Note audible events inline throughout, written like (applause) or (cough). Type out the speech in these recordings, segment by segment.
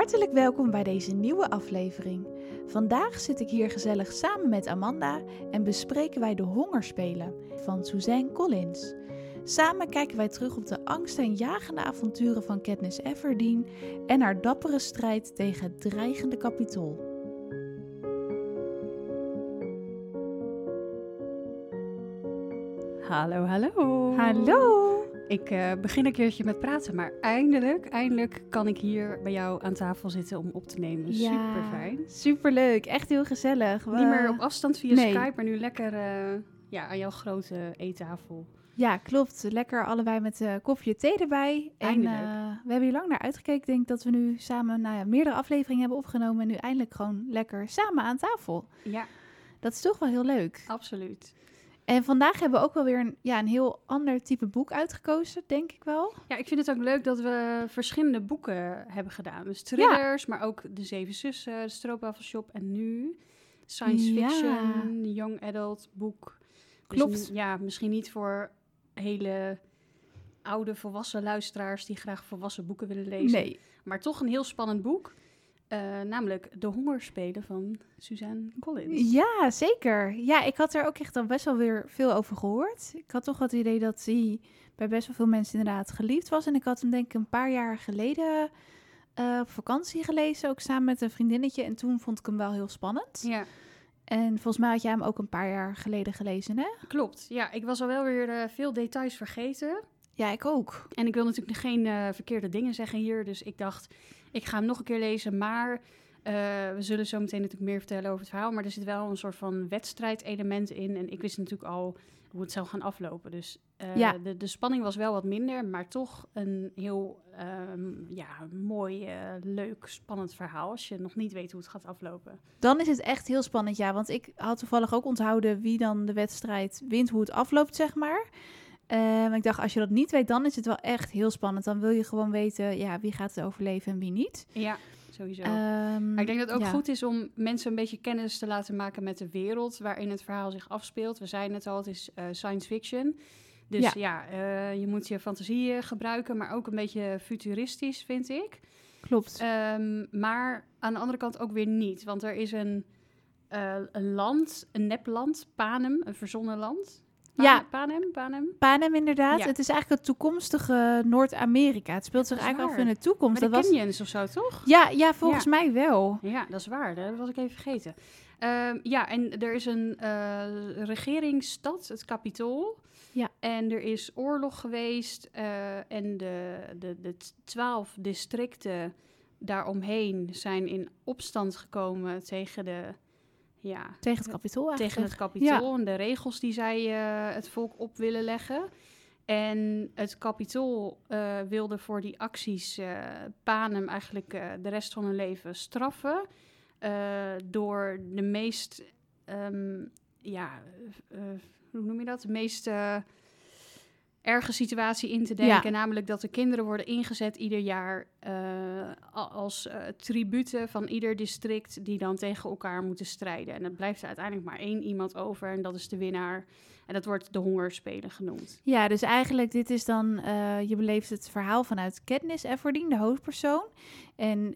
Hartelijk welkom bij deze nieuwe aflevering. Vandaag zit ik hier gezellig samen met Amanda en bespreken wij de Hongerspelen van Suzanne Collins. Samen kijken wij terug op de angstaanjagende avonturen van Katniss Everdeen en haar dappere strijd tegen het dreigende kapitool. Hallo, hallo. Hallo! Ik uh, begin een keertje met praten, maar eindelijk, eindelijk kan ik hier bij jou aan tafel zitten om op te nemen. Ja, Super fijn. Superleuk, echt heel gezellig. Niet meer op afstand via Nee. Skype, maar nu lekker uh, ja, aan jouw grote eettafel. Ja, klopt. Lekker allebei met uh, koffie en thee erbij. Eindelijk. En we hebben hier lang naar uitgekeken. Ik denk dat we nu samen nou ja, meerdere afleveringen hebben opgenomen. En nu eindelijk gewoon lekker samen aan tafel. Ja, Dat is toch wel heel leuk. absoluut. En vandaag hebben we ook wel weer een, ja, een heel ander type boek uitgekozen, denk ik wel. Ja, ik vind het ook leuk dat we verschillende boeken hebben gedaan. Dus thrillers, maar ook De Zeven Zussen, De Stroopwafelshop en nu science Ja. fiction, young adult boek. Dus Klopt. ja, misschien niet voor hele oude volwassen luisteraars die graag volwassen boeken willen lezen. Nee. Maar toch een heel spannend boek. Eh, namelijk De Hongerspelen van Suzanne Collins. Ja, zeker. Ja, ik had er ook echt al best wel weer veel over gehoord. Ik had toch het idee dat hij bij best wel veel mensen inderdaad geliefd was. En ik had hem denk ik een paar jaar geleden eh, op vakantie gelezen, ook samen met een vriendinnetje. En toen vond ik hem wel heel spannend. Ja, En volgens mij had jij hem ook een paar jaar geleden gelezen, hè? klopt. Ja, ik was al wel weer eh, veel details vergeten. Ja, ik ook. En ik wil natuurlijk geen verkeerde dingen zeggen hier. Dus ik dacht, ik ga hem nog een keer lezen. Maar eh, we zullen zo meteen natuurlijk meer vertellen over het verhaal. Maar er zit wel een soort van wedstrijdelement in. En ik wist natuurlijk al hoe het zou gaan aflopen. Dus eh, Ja. de, de spanning was wel wat minder. Maar toch een heel ehm, ja, mooi, eh, leuk, spannend verhaal. Als je nog niet weet hoe het gaat aflopen. Dan is het echt heel spannend, ja. Want ik had toevallig ook onthouden wie dan de wedstrijd wint, hoe het afloopt, zeg maar. Ehm, ik dacht, als je dat niet weet, dan is het wel echt heel spannend. Dan wil je gewoon weten, ja, wie gaat het overleven en wie niet. Ja, sowieso. Maar ik denk dat het ook ja. goed is om mensen een beetje kennis te laten maken met de wereld waarin het verhaal zich afspeelt. We zeiden het al, het is eh, science fiction. Dus Ja. ja, eh, je moet je fantasie gebruiken, maar ook een beetje futuristisch, vind ik. Klopt. Ehm, maar aan de andere kant ook weer niet. Want er is een, eh, een land, een nepland, Panem, een verzonnen land. Ja. Panem, Panem. Panem inderdaad. Ja. Het is eigenlijk het toekomstige Noord-Amerika. Het speelt zich Dat eigenlijk af waar. in de toekomst. Met de Dat was... of zo, toch? Ja, ja, volgens mij wel. Ja, dat is waar. Dat was ik even vergeten. Ehm, ja, en er is een eh, regeringsstad, het Capitool. Ja. En er is oorlog geweest. eh, en de, de, de twaalf districten daaromheen zijn in opstand gekomen tegen de... Ja, Tegen het kapitool eigenlijk. tegen het kapitool en de regels die zij eh, het volk op willen leggen. En het kapitool eh, wilde voor die acties eh Panem eigenlijk de rest van hun leven straffen. door de meest, ehm, ja, hoe noem je dat? De meest erge situatie in te denken. Ja. Namelijk dat de kinderen worden ingezet ieder jaar eh, als eh, tributen van ieder district die dan tegen elkaar moeten strijden. En dan blijft er uiteindelijk maar één iemand over en dat is de winnaar. En dat wordt de hongerspelen genoemd. Ja, dus eigenlijk dit is dan, eh, je beleeft het verhaal vanuit Katniss Everdeen, de hoofdpersoon. En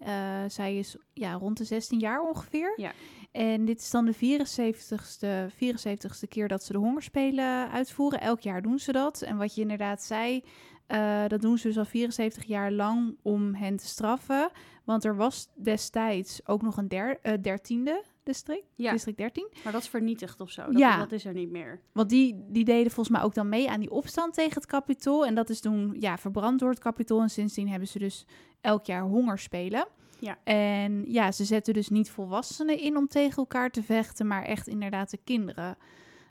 zij is ja, rond de 16 jaar ongeveer. Ja. En dit is dan de 74ste, 74ste keer dat ze de hongerspelen uitvoeren. Elk jaar doen ze dat. En wat je inderdaad zei, eh, dat doen ze dus al 74 jaar lang om hen te straffen. Want er was destijds ook nog een der, eh, dertiende district, Ja. district 13. Maar dat is vernietigd of zo. Dat, Ja. dat is er niet meer. Want die, die deden volgens mij ook dan mee aan die opstand tegen het kapitool. En dat is toen ja, verbrand door het kapitool. En sindsdien hebben ze dus elk jaar hongerspelen. Ja. En ja, ze zetten dus niet volwassenen in om tegen elkaar te vechten, maar echt inderdaad de kinderen.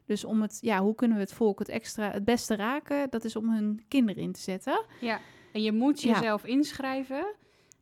Dus om het, ja, hoe kunnen we het volk het extra, het beste raken? Dat is om hun kinderen in te zetten. Ja, en je moet Ja. jezelf inschrijven.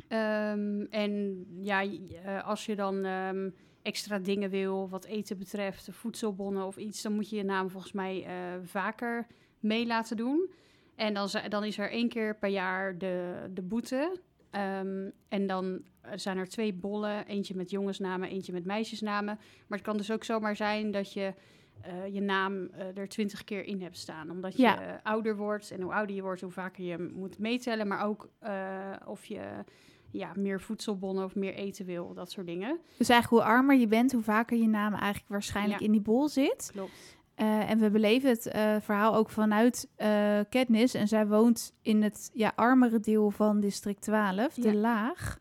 Ehm, en ja, eh, als je dan ehm, extra dingen wil, wat eten betreft, voedselbonnen of iets, dan moet je je naam volgens mij eh, vaker mee laten doen. En dan, dan is er één keer per jaar de, de boete. Ehm, en dan eh, zijn er twee bollen, eentje met jongensnamen, eentje met meisjesnamen. Maar het kan dus ook zomaar zijn dat je eh, je naam eh, er twintig keer in hebt staan. Omdat je Ja. ouder wordt. En hoe ouder je wordt, hoe vaker je moet meetellen. Maar ook eh, of je ja, meer voedselbonnen of meer eten wil, dat soort dingen. Dus eigenlijk hoe armer je bent, hoe vaker je naam eigenlijk waarschijnlijk Ja. in die bol zit. Klopt. Eh, en we beleven het eh, verhaal ook vanuit eh Katniss. En zij woont in het ja, armere deel van district 12, de Ja. laag.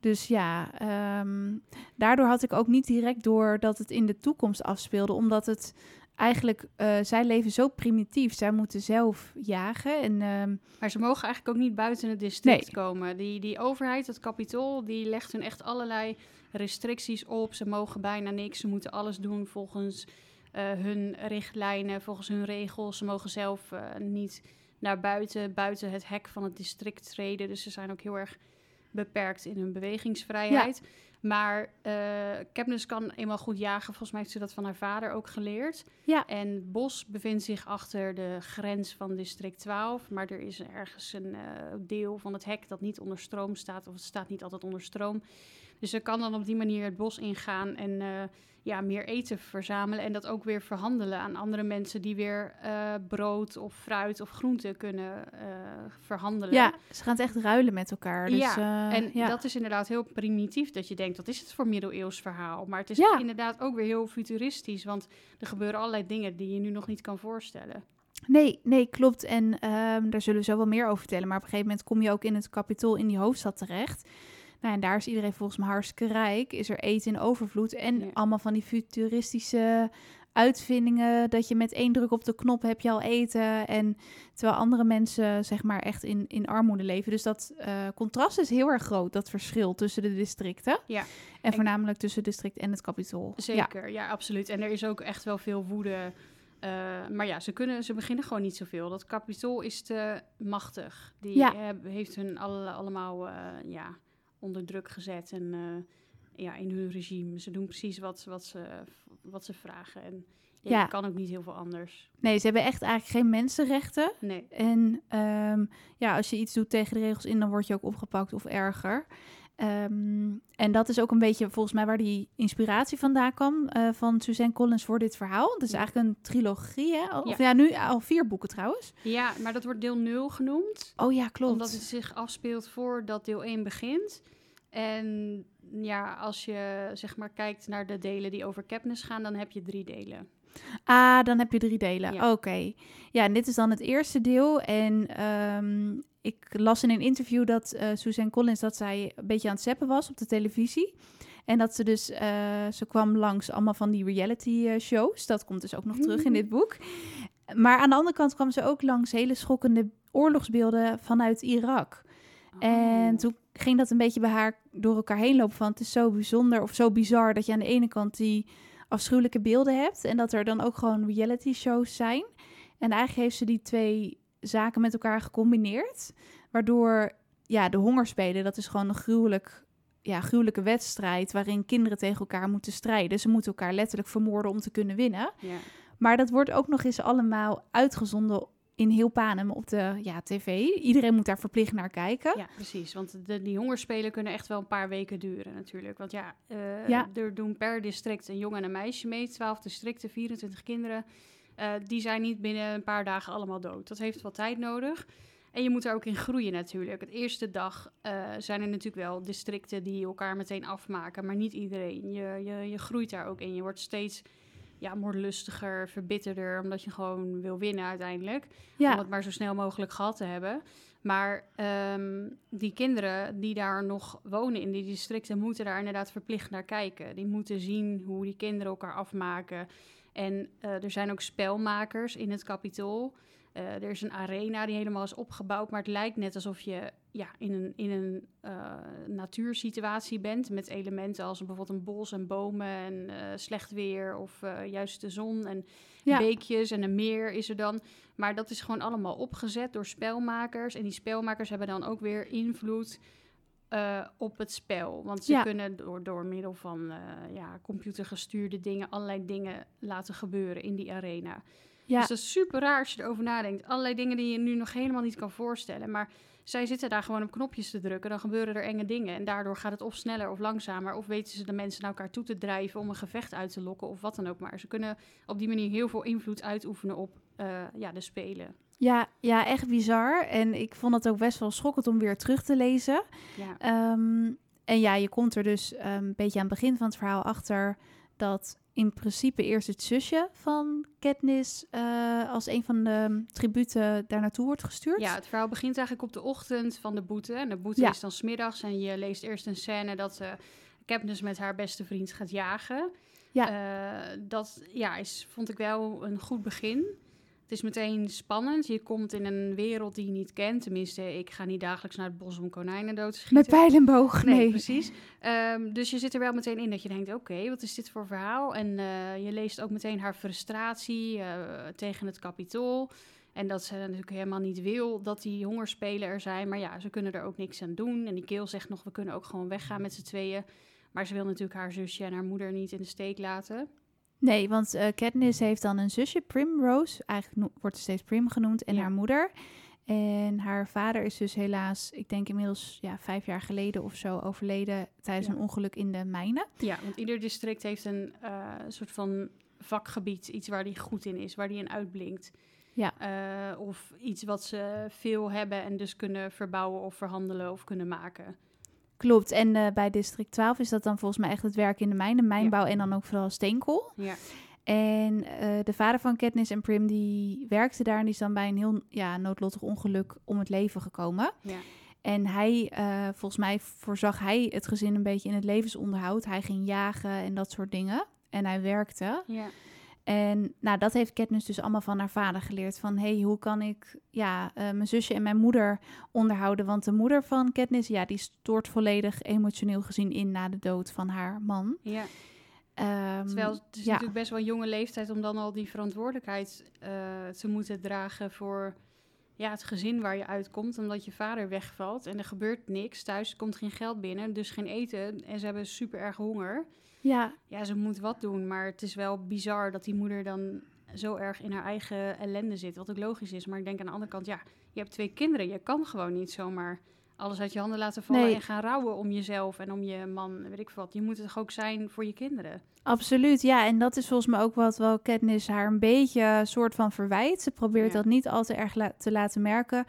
Dus ja, ehm, daardoor had ik ook niet direct door dat het in de toekomst afspeelde. Omdat het eigenlijk, eh, zij leven zo primitief. Zij moeten zelf jagen. En ehm, Maar ze mogen eigenlijk ook niet buiten het district Nee. komen. Die, die overheid, het kapitool, die legt hun echt allerlei restricties op. Ze mogen bijna niks. Ze moeten alles doen volgens eh, hun richtlijnen, volgens hun regels. Ze mogen zelf eh, niet naar buiten, buiten het hek van het district treden. Dus ze zijn ook heel erg beperkt in hun bewegingsvrijheid. Maar Katniss kan eenmaal goed jagen. Volgens mij heeft ze dat van haar vader ook geleerd. Ja. En het bos bevindt zich achter de grens van district 12. Maar er is ergens een eh, deel van het hek dat niet onder stroom staat. Of het staat niet altijd onder stroom. Dus ze kan dan op die manier het bos ingaan en eh, ja, meer eten verzamelen. En dat ook weer verhandelen aan andere mensen die weer eh, brood of fruit of groente kunnen eh, verhandelen. ja, ze gaan het echt ruilen met elkaar. Dus, Ja, En ja. dat is inderdaad heel primitief dat je denkt, wat is het voor middeleeuws verhaal? Maar het is Ja. inderdaad ook weer heel futuristisch, want er gebeuren allerlei dingen die je nu nog niet kan voorstellen. Nee, nee, klopt. En ehm, daar zullen we zo wel meer over vertellen. Maar op een gegeven moment kom je ook in het kapitool in die hoofdstad terecht. Nou, en daar is iedereen volgens mij hartstikke rijk. Is er eten in overvloed. En Ja. allemaal van die futuristische uitvindingen. Dat je met één druk op de knop heb je al eten. En terwijl andere mensen zeg maar echt in, in armoede leven. Dus dat eh, contrast is heel erg groot. Dat verschil tussen de districten. Ja. En En- voornamelijk tussen het district en het kapitool. Zeker, ja. absoluut. En er is ook echt wel veel woede. eh, maar ja, ze, kunnen, ze beginnen gewoon niet zoveel. Dat kapitool is te machtig. Die Ja. heb- heeft hun alle, allemaal eh, ja, onder druk gezet en eh, ja, in hun regime. Ze doen precies wat, wat, ze, wat ze vragen. En ja, kan ook niet heel veel anders. Nee, ze hebben echt eigenlijk geen mensenrechten. Nee. En ehm, ja, als je iets doet tegen de regels in, dan word je ook opgepakt of erger. Ehm, en dat is ook een beetje volgens mij waar die inspiratie vandaan kwam eh, van Suzanne Collins voor dit verhaal. Het is eigenlijk een trilogie, hè? Of Ja. ja. nu al vier boeken trouwens. Ja, maar dat wordt deel 0 genoemd. Oh ja, klopt. Omdat het zich afspeelt voordat deel 1 begint. En ja, als je zeg maar kijkt naar de delen die over Katniss gaan, dan heb je drie delen. Ah, dan heb je drie delen. Ja. Oké. Ja, en dit is dan het eerste deel. En ehm, ik las in een interview dat eh Suzanne Collins dat zij een beetje aan het zeppen was op de televisie. En dat ze dus, eh, ze kwam langs allemaal van die reality eh, shows. Dat komt dus ook nog terug in dit boek. Maar aan de andere kant kwam ze ook langs hele schokkende oorlogsbeelden vanuit Irak. En Oh. toen ging dat een beetje bij haar door elkaar heen lopen van het is zo bijzonder of zo bizar dat je aan de ene kant die afschuwelijke beelden hebt en dat er dan ook gewoon reality shows zijn. En eigenlijk heeft ze die twee zaken met elkaar gecombineerd, waardoor ja, de hongerspelen, dat is gewoon een gruwelijk ja, gruwelijke wedstrijd waarin kinderen tegen elkaar moeten strijden. Ze moeten elkaar letterlijk vermoorden om te kunnen winnen. Ja. Maar dat wordt ook nog eens allemaal uitgezonden in heel Panem op de ja, tv. Iedereen moet daar verplicht naar kijken. ja, precies. Want de, die hongerspelen kunnen echt wel een paar weken duren natuurlijk. Want ja, eh, Ja. er doen per district een jongen en een meisje mee. 12 districten, 24 kinderen. Eh, die zijn niet binnen een paar dagen allemaal dood. Dat heeft wat tijd nodig. En je moet er ook in groeien natuurlijk. Het eerste dag eh, zijn er natuurlijk wel districten die elkaar meteen afmaken, maar niet iedereen. Je, je, je groeit daar ook in. Je wordt steeds ja, moordlustiger, verbitterder, omdat je gewoon wil winnen uiteindelijk. Om het maar zo snel mogelijk gehad te hebben. Maar ehm, die kinderen die daar nog wonen in die districten, moeten daar inderdaad verplicht naar kijken. Die moeten zien hoe die kinderen elkaar afmaken. En eh, er zijn ook spelmakers in het kapitool. Eh, er is een arena die helemaal is opgebouwd, maar het lijkt net alsof je ja, in een, in een eh, natuursituatie bent met elementen als bijvoorbeeld een bos en bomen en slecht weer of juist de zon en Ja. beekjes en een meer is er dan. Maar dat is gewoon allemaal opgezet door spelmakers en die spelmakers hebben dan ook weer invloed eh, op het spel. Want ze Ja. kunnen door, door middel van eh, ja, computergestuurde dingen allerlei dingen laten gebeuren in die arena. ja. Dus dat is super raar als je erover nadenkt. Allerlei dingen die je nu nog helemaal niet kan voorstellen. Maar zij zitten daar gewoon op knopjes te drukken. Dan gebeuren er enge dingen. En daardoor gaat het of sneller of langzamer. Of weten ze de mensen naar elkaar toe te drijven om een gevecht uit te lokken. Of wat dan ook maar. Ze kunnen op die manier heel veel invloed uitoefenen op eh, ja, de spelen. Ja, ja, echt bizar. En ik vond het ook best wel schokkend om weer terug te lezen. Ja. Ehm, en ja, je komt er dus ehm, een beetje aan het begin van het verhaal achter dat in principe eerst het zusje van Katniss eh, als een van de tributen daar naartoe wordt gestuurd. Ja, het verhaal begint eigenlijk op de ochtend van de boete. En de boete Ja. is dan smiddags. En je leest eerst een scène dat eh Katniss met haar beste vriend gaat jagen. Ja. Eh, dat ja, is, vond ik wel een goed begin. Het is meteen spannend. Je komt in een wereld die je niet kent. Tenminste, ik ga niet dagelijks naar het bos om konijnen dood te schieten. Met pijl en boog, nee. Nee, precies. Ehm, dus je zit er wel meteen in dat je denkt, oké, wat is dit voor verhaal? En eh, je leest ook meteen haar frustratie eh, tegen het kapitool. En dat ze natuurlijk helemaal niet wil dat die hongerspelen er zijn. Maar ja, ze kunnen er ook niks aan doen. En die keel zegt nog, we kunnen ook gewoon weggaan met z'n tweeën. Maar ze wil natuurlijk haar zusje en haar moeder niet in de steek laten. Nee, want eh Katniss heeft dan een zusje, Primrose. Eigenlijk no- wordt ze steeds Prim genoemd. En Ja. haar moeder. En haar vader is dus helaas, ik denk inmiddels ja, vijf jaar geleden of zo, overleden tijdens Ja. een ongeluk in de mijnen. Ja, want ieder district heeft een eh, soort van vakgebied. Iets waar die goed in is, waar die in uitblinkt. Ja. Eh, of iets wat ze veel hebben en dus kunnen verbouwen of verhandelen of kunnen maken. Klopt. En eh, bij district 12 is dat dan volgens mij echt het werk in de mijnen, mijnbouw en dan ook vooral steenkool. Ja, En eh, de vader van Katniss en Prim, die werkte daar en die is dan bij een heel ja, noodlottig ongeluk om het leven gekomen. ja. En hij, eh, volgens mij voorzag hij het gezin een beetje in het levensonderhoud. Hij ging jagen en dat soort dingen. En hij werkte. ja. En nou, dat heeft Katniss dus allemaal van haar vader geleerd. Van, hey, hoe kan ik ja, eh, mijn zusje en mijn moeder onderhouden? Want de moeder van Katniss, ja, die stoort volledig emotioneel gezien in na de dood van haar man. ja. Ehm, Terwijl het is ja. natuurlijk best wel een jonge leeftijd om dan al die verantwoordelijkheid eh, te moeten dragen voor ja, het gezin waar je uitkomt. Omdat je vader wegvalt en er gebeurt niks. Thuis komt geen geld binnen, dus geen eten. En ze hebben super erg honger. ja, Ja, ze moet wat doen, maar het is wel bizar dat die moeder dan zo erg in haar eigen ellende zit. Wat ook logisch is, maar ik denk aan de andere kant, ja, je hebt twee kinderen. Je kan gewoon niet zomaar alles uit je handen laten vallen Nee. en gaan rouwen om jezelf en om je man, weet ik wat. Je moet het toch ook zijn voor je kinderen. Absoluut, ja. En dat is volgens mij ook wat wel Katniss haar een beetje soort van verwijt. Ze probeert Ja. dat niet al te erg la- te laten merken.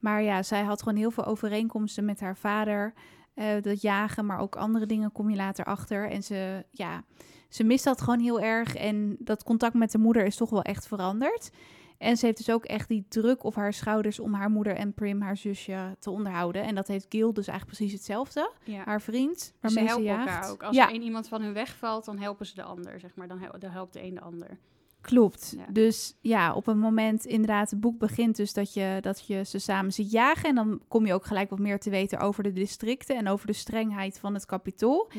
Maar ja, zij had gewoon heel veel overeenkomsten met haar vader. Eh, dat jagen, maar ook andere dingen kom je later achter. En ze, ja, ze mist dat gewoon heel erg. En dat contact met de moeder is toch wel echt veranderd. En ze heeft dus ook echt die druk op haar schouders om haar moeder en Prim, haar zusje, te onderhouden. En dat heeft Gil dus eigenlijk precies hetzelfde. Ja. Haar vriend, ze waarmee ze, helpen elkaar ook. Als ja. er één iemand van hun wegvalt, dan helpen ze de ander, zeg maar. Dan, hel- dan helpt de een de ander. Klopt. Ja. Dus ja, op een moment inderdaad, het boek begint dus dat je, dat je ze samen ziet jagen. En dan kom je ook gelijk wat meer te weten over de districten en over de strengheid van het kapitool.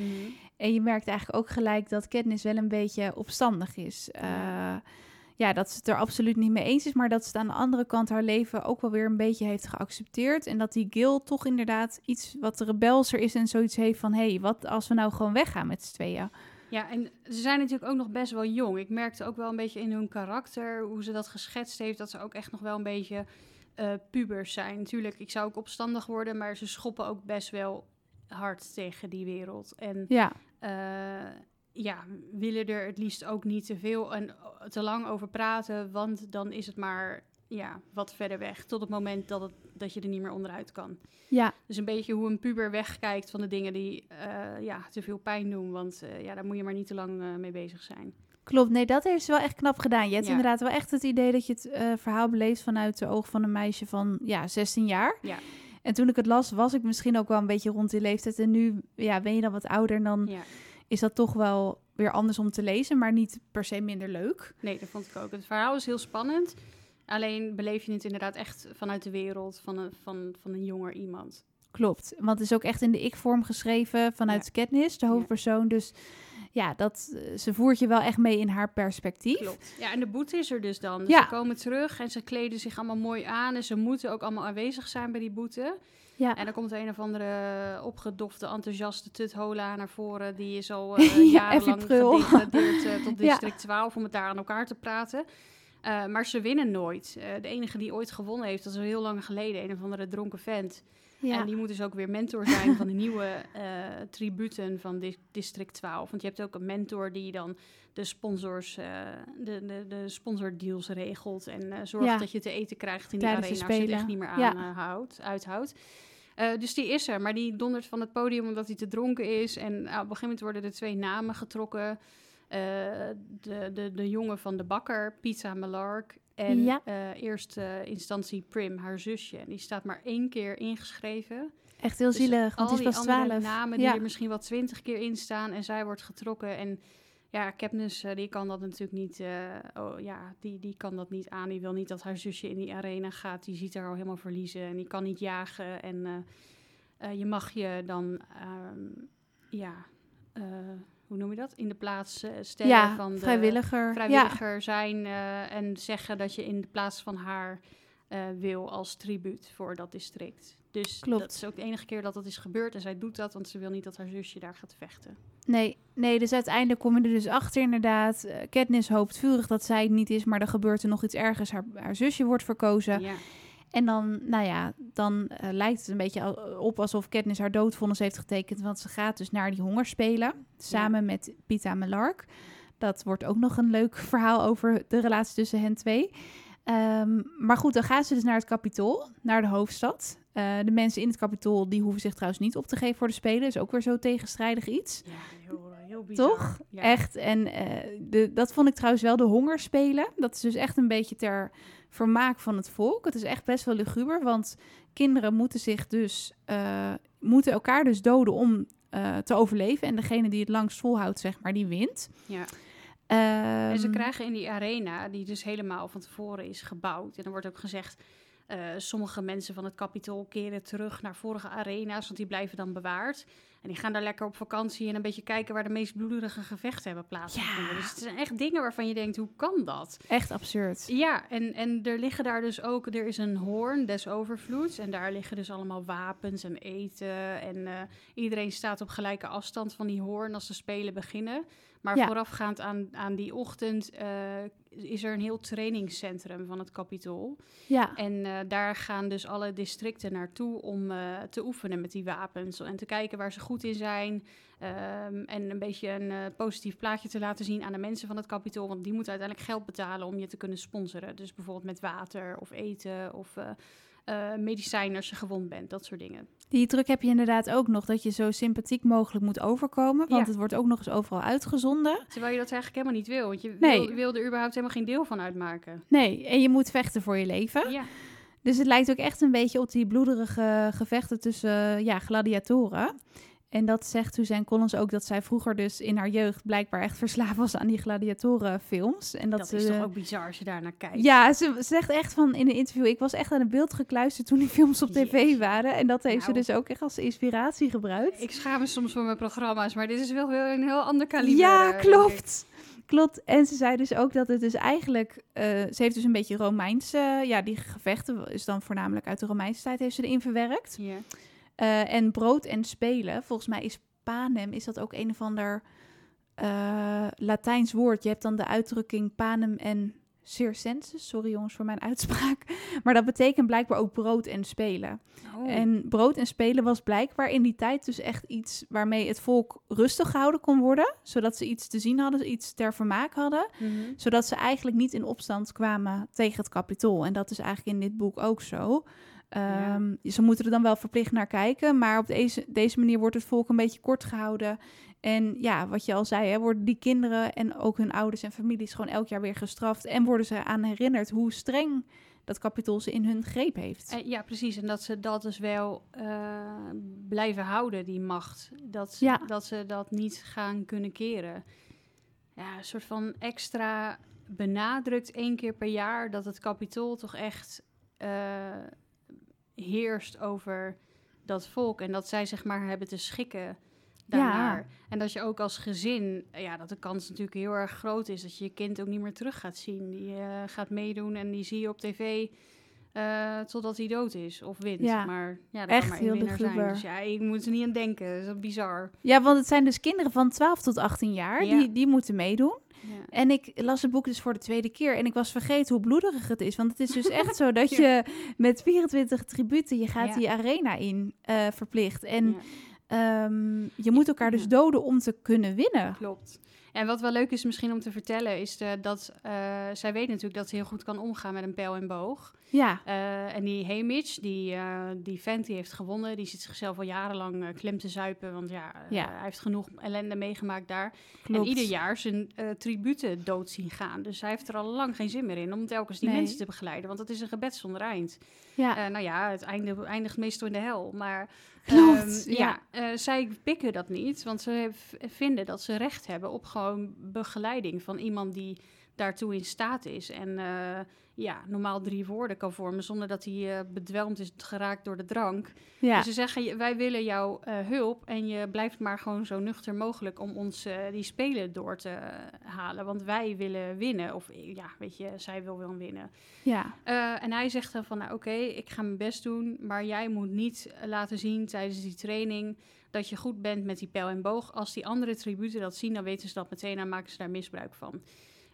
En je merkt eigenlijk ook gelijk dat Katniss wel een beetje opstandig is. Ja. Eh, ja, dat ze het er absoluut niet mee eens is, maar dat ze het aan de andere kant haar leven ook wel weer een beetje heeft geaccepteerd. En dat die Gil toch inderdaad iets wat rebelser is en zoiets heeft van, hé, hey, wat als we nou gewoon weggaan met z'n tweeën? Ja, en ze zijn natuurlijk ook nog best wel jong. Ik merkte ook wel een beetje in hun karakter, hoe ze dat geschetst heeft, dat ze ook echt nog wel een beetje eh, pubers zijn. Natuurlijk, ik zou ook opstandig worden, maar ze schoppen ook best wel hard tegen die wereld. En Ja, eh, ja, willen er het liefst ook niet te veel en te lang over praten, want dan is het maar ja, wat verder weg. Tot het moment dat, het, dat je er niet meer onderuit kan. ja, Dus een beetje hoe een puber wegkijkt van de dingen die eh, ja, te veel pijn doen. Want eh, ja, daar moet je maar niet te lang eh, mee bezig zijn. Klopt, nee, dat heeft ze wel echt knap gedaan. Je hebt Ja. inderdaad wel echt het idee dat je het eh, verhaal beleeft vanuit de oog van een meisje van ja, 16 jaar. Ja. En toen ik het las, was ik misschien ook wel een beetje rond die leeftijd. En nu ja, ben je dan wat ouder en dan Ja. Is dat toch wel weer anders om te lezen, maar niet per se minder leuk. Nee, dat vond ik ook. Het verhaal is heel spannend. Alleen beleef je het inderdaad echt vanuit de wereld van een, van, van een jonger iemand. Klopt, want het is ook echt in de ik-vorm geschreven vanuit Katniss, de hoofdpersoon. Dus ja, dat, eh, ze voert je wel echt mee in haar perspectief. Klopt. Ja, en de boete is er dus dan. Dus Ja. Ze komen terug en ze kleden zich allemaal mooi aan. En ze moeten ook allemaal aanwezig zijn bij die boete. Ja. En dan komt een of andere opgedofte, enthousiaste tuthola naar voren. Die is al (laughs) eh, Ja, jarenlang gedegradeerd eh, tot (laughs) district 12 om het daar aan elkaar te praten. Eh, maar ze winnen nooit. De enige die ooit gewonnen heeft, dat is al heel lang geleden, een of andere dronken vent. Ja. En die moet dus ook weer mentor zijn van de nieuwe tributen van di- District 12. Want je hebt ook een mentor die dan de sponsors, de, de, de sponsordeals regelt. En zorgt Ja. dat je te eten krijgt in die Tijdens de arena als je het echt niet meer Ja. aanhoudt, uithoudt. Eh, dus die is er, maar die dondert van het podium omdat hij te dronken is. En nou, op een gegeven moment worden er twee namen getrokken. Eh, de, de, de jongen van de bakker, Pizza Malark. En Ja. eh eerste instantie Prim, haar zusje. En die staat maar één keer ingeschreven. Echt heel Dus zielig, want al die is pas andere 12. namen die ja. er misschien wel twintig keer in staan en zij wordt getrokken. En ja, Kepnes, eh, die kan dat natuurlijk niet, eh, oh, ja, die, die kan dat niet aan. Die wil niet dat haar zusje in die arena gaat. Die ziet haar al helemaal verliezen en die kan niet jagen. En eh, je mag je dan, ehm, ja, hoe noem je dat? In de plaats stellen ja, van de vrijwilliger. Ja, vrijwilliger zijn en zeggen dat je in de plaats van haar wil als tribuut voor dat district. Dus Klopt. dat is ook de enige keer dat dat is gebeurd. En zij doet dat, want ze wil niet dat haar zusje daar gaat vechten. nee, nee, dus uiteindelijk kom je er dus achter inderdaad. Eh, Katniss hoopt vurig dat zij het niet is, maar er gebeurt er nog iets ergers. Haar, haar zusje wordt verkozen. Ja. En dan, nou ja, dan eh, lijkt het een beetje al- op alsof Katniss haar doodvonnis heeft getekend. Want ze gaat dus naar die hongerspelen, samen met Pita Melark. Dat wordt ook nog een leuk (laughs) verhaal over de relatie tussen hen twee. Ehm, maar goed, dan gaan ze dus naar het kapitool, naar de hoofdstad. Eh, de mensen in het kapitool, die hoeven zich trouwens niet op te geven voor de Spelen. is ook weer zo tegenstrijdig iets. ja, heel, heel bizar. Toch? Ja. Echt. En eh, de, dat vond ik trouwens wel de hongerspelen. Dat is dus echt een beetje ter vermaak van het volk. Het is echt best wel luguber, want kinderen moeten zich dus eh, moeten elkaar dus doden om eh, te overleven. En degene die het langst volhoudt, zeg maar, die wint. Ja. En ze Ehm, krijgen in die arena, die dus helemaal van tevoren is gebouwd. En er wordt ook gezegd, eh, sommige mensen van het kapitool keren terug naar vorige arena's, want die blijven dan bewaard. En die gaan daar lekker op vakantie en een beetje kijken waar de meest bloederige gevechten hebben plaatsgevonden. Ja. Dus het zijn echt dingen waarvan je denkt, hoe kan dat? Echt absurd. Ja, en, en er liggen daar dus ook, er is een hoorn des overvloeds. En daar liggen dus allemaal wapens en eten. En eh, iedereen staat op gelijke afstand van die hoorn als de spelen beginnen. Maar Ja. voorafgaand aan, aan die ochtend eh, is er een heel trainingscentrum van het kapitool. Ja, En eh, daar gaan dus alle districten naartoe om eh, te oefenen met die wapens. En te kijken waar ze goed in zijn. Ehm, en een beetje een eh, positief plaatje te laten zien aan de mensen van het kapitool. Want die moeten uiteindelijk geld betalen om je te kunnen sponsoren. Dus bijvoorbeeld met water of eten of medicijnen als je gewond bent. Dat soort dingen. Die druk heb je inderdaad ook nog, dat je zo sympathiek mogelijk moet overkomen. Want Ja. het wordt ook nog eens overal uitgezonden. Terwijl je dat eigenlijk helemaal niet wil. Want je Nee. wil, wil er überhaupt helemaal geen deel van uitmaken. Nee, en je moet vechten voor je leven. Ja, Dus het lijkt ook echt een beetje op die bloederige gevechten tussen ja, gladiatoren. En dat zegt Suzanne Collins ook dat zij vroeger dus in haar jeugd blijkbaar echt verslaafd was aan die gladiatorenfilms. En dat, dat, ze, is toch ook bizar als je daar naar kijkt. Ja, ze ze zegt echt van in een interview, ik was echt aan het beeld gekluisterd toen die films op tv waren. En dat heeft ze Nou. dus ook echt als inspiratie gebruikt. Ik schaam me soms voor mijn programma's, maar dit is wel weer een heel ander kaliber. ja, eh, klopt. Klopt. En ze zei dus ook dat het dus eigenlijk... eh, ze heeft dus een beetje Romeinse... ja, die gevechten is dan voornamelijk uit de Romeinse tijd heeft ze erin verwerkt. Ja. Eh, en brood en spelen. Volgens mij is panem, is dat ook een of ander eh, Latijns woord. Je hebt dan de uitdrukking panem en circenses. Sorry jongens voor mijn uitspraak. (laughs) Maar dat betekent blijkbaar ook brood en spelen. Oh. En brood en spelen was blijkbaar in die tijd dus echt iets waarmee het volk rustig gehouden kon worden. Zodat ze iets te zien hadden, iets ter vermaak hadden. Mhm. Zodat ze eigenlijk niet in opstand kwamen tegen het kapitool. En dat is eigenlijk in dit boek ook zo. Ja. Ehm, Ze moeten er dan wel verplicht naar kijken. Maar op deze, deze manier wordt het volk een beetje kort gehouden. En ja, wat je al zei, hè, worden die kinderen en ook hun ouders en families gewoon elk jaar weer gestraft. En worden ze aan herinnerd hoe streng dat kapitool ze in hun greep heeft. Eh, ja, precies. En dat ze dat dus wel eh, blijven houden, die macht. Dat, ze- Ja. dat ze dat niet gaan kunnen keren. Ja, een soort van extra benadrukt één keer per jaar dat het kapitool toch echt eh, heerst over dat volk. En dat zij zeg maar hebben te schikken daarnaar. En dat je ook als gezin, ja, dat de kans natuurlijk heel erg groot is dat je je kind ook niet meer terug gaat zien. Die eh, gaat meedoen en die zie je op tv eh, totdat hij dood is of wint. Ja, Maar ja, dat echt kan maar heel winnaar zijn. Dus ja, ik moet er niet aan denken. Dat is bizar. Ja, want het zijn dus kinderen van 12 tot 18 jaar. Ja. Die, die moeten meedoen. Ja. En ik las het boek dus voor de tweede keer. En ik was vergeten hoe bloederig het is. Want het is dus (laughs) echt zo dat je met 24 tributen... je gaat die arena in eh, verplicht. En ehm, je moet elkaar dus doden om te kunnen winnen. Klopt. En wat wel leuk is misschien om te vertellen, is de, dat eh, zij weet natuurlijk dat ze heel goed kan omgaan met een pijl en boog. Ja, Eh, en die Hamish, die, eh, die vent die heeft gewonnen, die zit zichzelf al jarenlang eh, klem te zuipen. Want ja, Ja. hij heeft genoeg ellende meegemaakt daar. klopt. En ieder jaar zijn tributen dood zien gaan. Dus hij heeft er al lang geen zin meer in om telkens die Nee. mensen te begeleiden. Want het is een gebed zonder eind. Ja, nou ja, het einde, eindigt meestal in de hel. Maar Klopt, ehm, ja. ja, zij pikken dat niet. Want ze vinden dat ze recht hebben op gewoon begeleiding van iemand die daartoe in staat is. En eh, ja, normaal drie woorden kan vormen zonder dat hij eh, bedwelmd is geraakt door de drank. ja. Dus ze zeggen, wij willen jouw eh, hulp en je blijft maar gewoon zo nuchter mogelijk om ons die spelen door te halen. Want wij willen winnen. Of ja, weet je, zij wil wel winnen. ja. En hij zegt dan van, nou oké, ik ga mijn best doen, maar jij moet niet laten zien tijdens die training dat je goed bent met die pijl en boog. Als die andere tributen dat zien, dan weten ze dat meteen en maken ze daar misbruik van.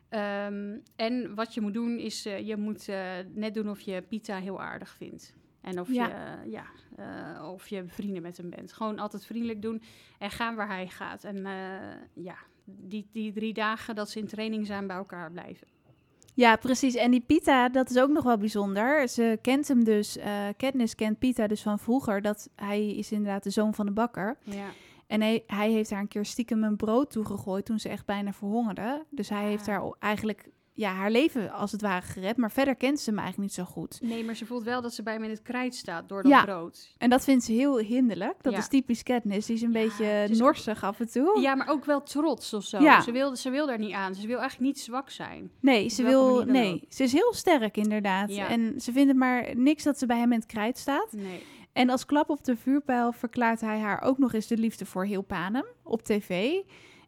Ehm, en wat je moet doen is, eh, je moet eh, net doen of je Pita heel aardig vindt. En of, Ja. je, ja, eh, of je vrienden met hem bent. Gewoon altijd vriendelijk doen en gaan waar hij gaat. En ja, die, die drie dagen dat ze in training zijn bij elkaar blijven. Ja, precies. En die Pita, dat is ook nog wel bijzonder. Ze kent hem dus, Katniss kent Pita dus van vroeger. Dat hij is inderdaad de zoon van de bakker. Ja. En hij, hij heeft haar een keer stiekem een brood toegegooid toen ze echt bijna verhongerde. Dus hij heeft Ah. haar eigenlijk ja, haar leven als het ware gered. Maar verder kent ze hem eigenlijk niet zo goed. Nee, maar ze voelt wel dat ze bij hem in het krijt staat door dat Ja. brood. En dat vindt ze heel hinderlijk. Dat Ja. is typisch Katniss. Die is een Ja, beetje is norsig af en toe. Ja, maar ook wel trots of zo. Ze, wil, ze wil daar niet aan. Ze wil eigenlijk niet zwak zijn. Nee, ze wil. Nee, ook. ze is heel sterk inderdaad. En ze vindt het maar niks dat ze bij hem in het krijt staat. Nee. En als klap op de vuurpijl verklaart hij haar ook nog eens de liefde voor heel Panem op tv.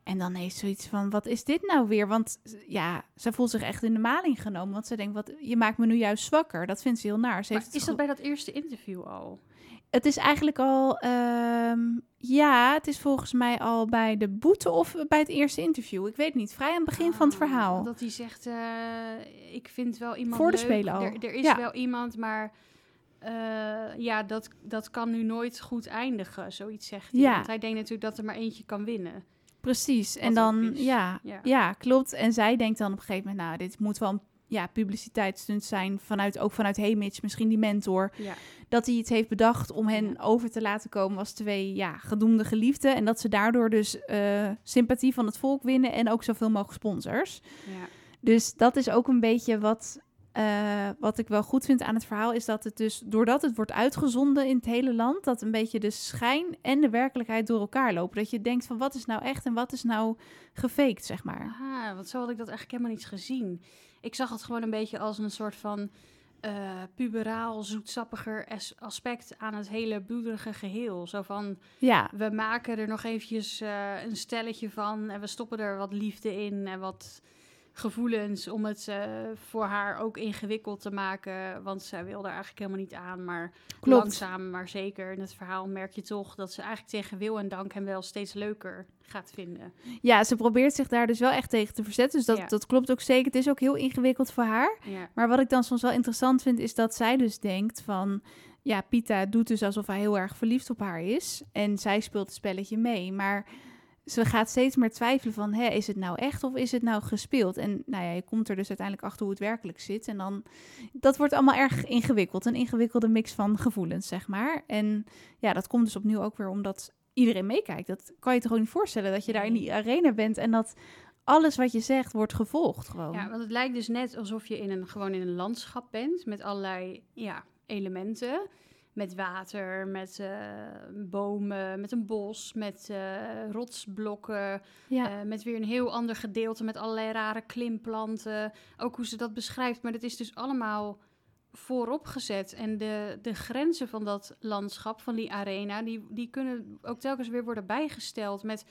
En dan heeft ze zoiets van, wat is dit nou weer? Want ja, ze voelt zich echt in de maling genomen. Want ze denkt, wat, je maakt me nu juist zwakker. Dat vindt ze heel naar. Ze Maar heeft is dat bij dat eerste interview al? Het is eigenlijk al, ehm, ja, het is volgens mij al bij de boete of bij het eerste interview. Ik weet niet, vrij aan het begin van het Ah, verhaal. Dat hij zegt, eh, ik vind wel iemand Voor de leuk. Spelen al. Er, er is Ja. wel iemand, maar eh, ja, dat, dat kan nu nooit goed eindigen. Zoiets zegt hij. Ja. Want hij denkt natuurlijk dat er maar eentje kan winnen. Precies. En dan, ja, Ja. ja, klopt. En zij denkt dan op een gegeven moment, nou, dit moet wel een ja, publiciteitsstunt zijn, vanuit, ook vanuit Hamish, misschien die mentor, Ja. dat hij iets heeft bedacht om hen Ja. over te laten komen als twee ja, gedoemde geliefden. En dat ze daardoor dus eh, sympathie van het volk winnen en ook zoveel mogelijk sponsors. Ja. Dus dat is ook een beetje wat, eh, wat ik wel goed vind aan het verhaal, is dat het dus, doordat het wordt uitgezonden in het hele land, dat een beetje de schijn en de werkelijkheid door elkaar lopen. Dat je denkt van wat is nou echt en wat is nou gefaked, zeg maar. Ah, want zo had ik dat eigenlijk helemaal niet gezien. Ik zag het gewoon een beetje als een soort van eh, puberaal, zoetsappiger as- aspect aan het hele bloederige geheel. Zo van, Ja, we maken er nog eventjes eh, een stelletje van en we stoppen er wat liefde in en wat gevoelens om het eh, voor haar ook ingewikkeld te maken. Want zij wil daar eigenlijk helemaal niet aan, maar klopt. langzaam maar zeker in het verhaal merk je toch dat ze eigenlijk tegen wil en dank hem wel steeds leuker gaat vinden. Ja, ze probeert zich daar dus wel echt tegen te verzetten. Dus dat, Ja. dat klopt ook zeker. Het is ook heel ingewikkeld voor haar. Ja. Maar wat ik dan soms wel interessant vind, is dat zij dus denkt van... Ja, Pita doet dus alsof hij heel erg verliefd op haar is. En zij speelt het spelletje mee. Maar ze gaat steeds meer twijfelen van... Hè, is het nou echt of is het nou gespeeld? En nou ja, je komt er dus uiteindelijk achter hoe het werkelijk zit. En dan... Dat wordt allemaal erg ingewikkeld. Een ingewikkelde mix van gevoelens, zeg maar. En ja, dat komt dus opnieuw ook weer omdat iedereen meekijkt. Dat kan je toch gewoon niet voorstellen dat je daar in die arena bent... en dat alles wat je zegt wordt gevolgd gewoon. Ja, want het lijkt dus net alsof je in een, gewoon in een landschap bent met allerlei ja, elementen. Met water, met eh, bomen, met een bos, met eh, rotsblokken. ja. eh, met weer een heel ander gedeelte met allerlei rare klimplanten. Ook hoe ze dat beschrijft. Maar dat is dus allemaal vooropgezet. En de, de grenzen van dat landschap, van die arena, die, die kunnen ook telkens weer worden bijgesteld met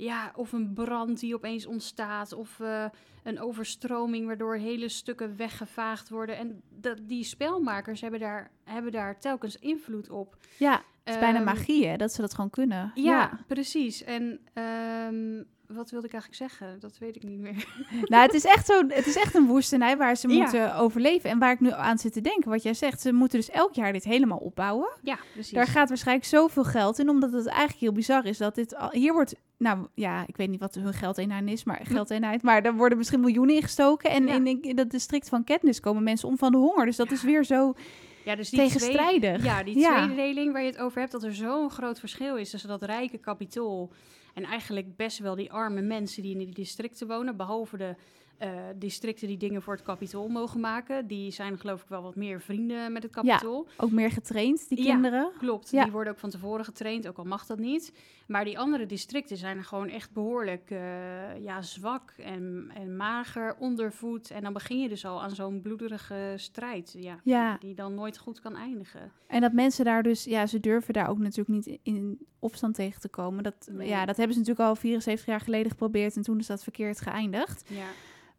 ja, of een brand die opeens ontstaat, of eh, een overstroming waardoor hele stukken weggevaagd worden. En dat, die spelmakers hebben daar, hebben daar telkens invloed op. Ja, het is bijna Ehm, magie, hè, dat ze dat gewoon kunnen. Ja, precies. En ehm, wat wilde ik eigenlijk zeggen? Dat weet ik niet meer. (laughs) Nou, het is echt zo, het is echt een woestenij waar ze Ja. moeten overleven. En waar ik nu aan zit te denken, wat jij zegt, ze moeten dus elk jaar dit helemaal opbouwen. ja, precies. Daar gaat waarschijnlijk zoveel geld in, omdat het eigenlijk heel bizar is dat dit al, hier wordt, nou ja, ik weet niet wat hun geldeenheid is, maar geldeenheid, maar er worden misschien miljoenen ingestoken en Ja. in, in dat district van Katniss komen mensen om van de honger. Dus dat Ja. is weer zo ja, dus die tegenstrijdig. Ja, die tweedeling waar je het over hebt, dat er zo'n groot verschil is tussen dat rijke kapitool en eigenlijk best wel die arme mensen die in die districten wonen, behalve de eh, districten die dingen voor het kapitool mogen maken. Die zijn geloof ik wel wat meer vrienden met het Ja. kapitool. ook meer getraind, die Ja. kinderen. Klopt, Ja. die worden ook van tevoren getraind, ook al mag dat niet. Maar die andere districten zijn gewoon echt behoorlijk eh, ja, zwak en, en mager, ondervoed. En dan begin je dus al aan zo'n bloederige strijd, ja, Ja. die dan nooit goed kan eindigen. En dat mensen daar dus, ja, ze durven daar ook natuurlijk niet in opstand tegen te komen. Dat, Nee. Ja, dat hebben ze natuurlijk al 74 jaar geleden geprobeerd en toen is dat verkeerd geëindigd. Ja,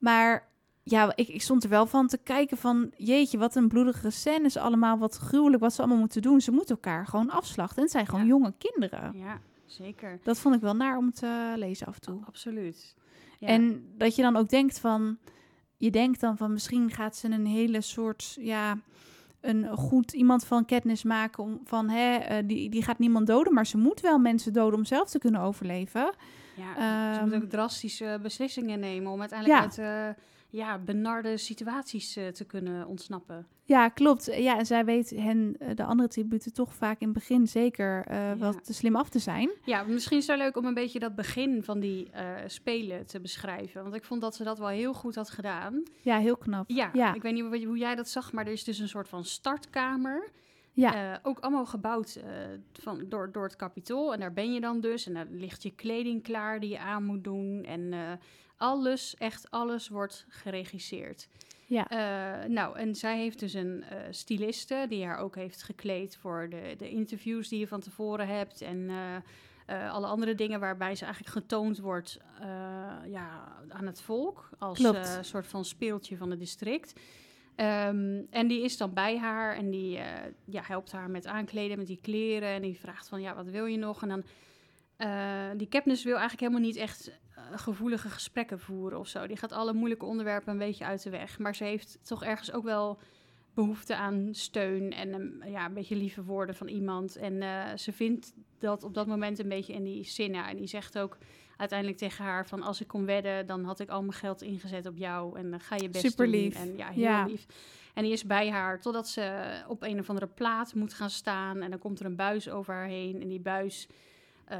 Maar ja, ik, ik stond er wel van te kijken van... jeetje, wat een bloedige scènes allemaal, wat gruwelijk wat ze allemaal moeten doen. Ze moeten elkaar gewoon afslachten. En het zijn gewoon Ja. jonge kinderen. ja zeker. Dat vond ik wel naar om te lezen af en toe. Absoluut. Ja. En dat je dan ook denkt van... je denkt dan van misschien gaat ze een hele soort... ja, een goed iemand van Katniss maken... Om, van hè, eh, die, die gaat niemand doden... maar ze moet wel mensen doden om zelf te kunnen overleven. Ja, ze ehm, ook drastische beslissingen nemen om uiteindelijk Ja. uit eh, ja, benarde situaties eh, te kunnen ontsnappen. Ja, klopt. Ja, en zij weet hen, eh, de andere tributen, toch vaak in het begin zeker eh, Ja. wat te slim af te zijn. Ja, misschien is het leuk om een beetje dat begin van die eh, spelen te beschrijven. Want ik vond dat ze dat wel heel goed had gedaan. Ja, heel knap. Ja, Ja. ik weet niet hoe jij dat zag, maar er is dus een soort van startkamer. Ja. Eh, ook allemaal gebouwd eh, van, door, door het kapitool. En daar ben je dan dus. En daar ligt je kleding klaar die je aan moet doen. En eh, alles, echt alles wordt geregisseerd. Ja. Nou, en zij heeft dus een styliste die haar ook heeft gekleed voor de, de interviews die je van tevoren hebt. En alle andere dingen waarbij ze eigenlijk getoond wordt ja, aan het volk. Als soort van speeltje van het district. Ehm, en die is dan bij haar en die eh, ja, helpt haar met aankleden, met die kleren. En die vraagt van, ja, wat wil je nog? En dan, eh, die Katniss wil eigenlijk helemaal niet echt eh, gevoelige gesprekken voeren of zo. Die gaat alle moeilijke onderwerpen een beetje uit de weg. Maar ze heeft toch ergens ook wel behoefte aan steun en ja, een beetje lieve woorden van iemand. En ze vindt dat op dat moment een beetje in die Cinna. En die zegt ook uiteindelijk tegen haar van... als ik kon wedden, dan had ik al mijn geld ingezet op jou. En dan ga je best Super doen. En ja, heel Ja. lief. En die is bij haar totdat ze op een of andere plaat moet gaan staan. En dan komt er een buis over haar heen. En die buis, eh,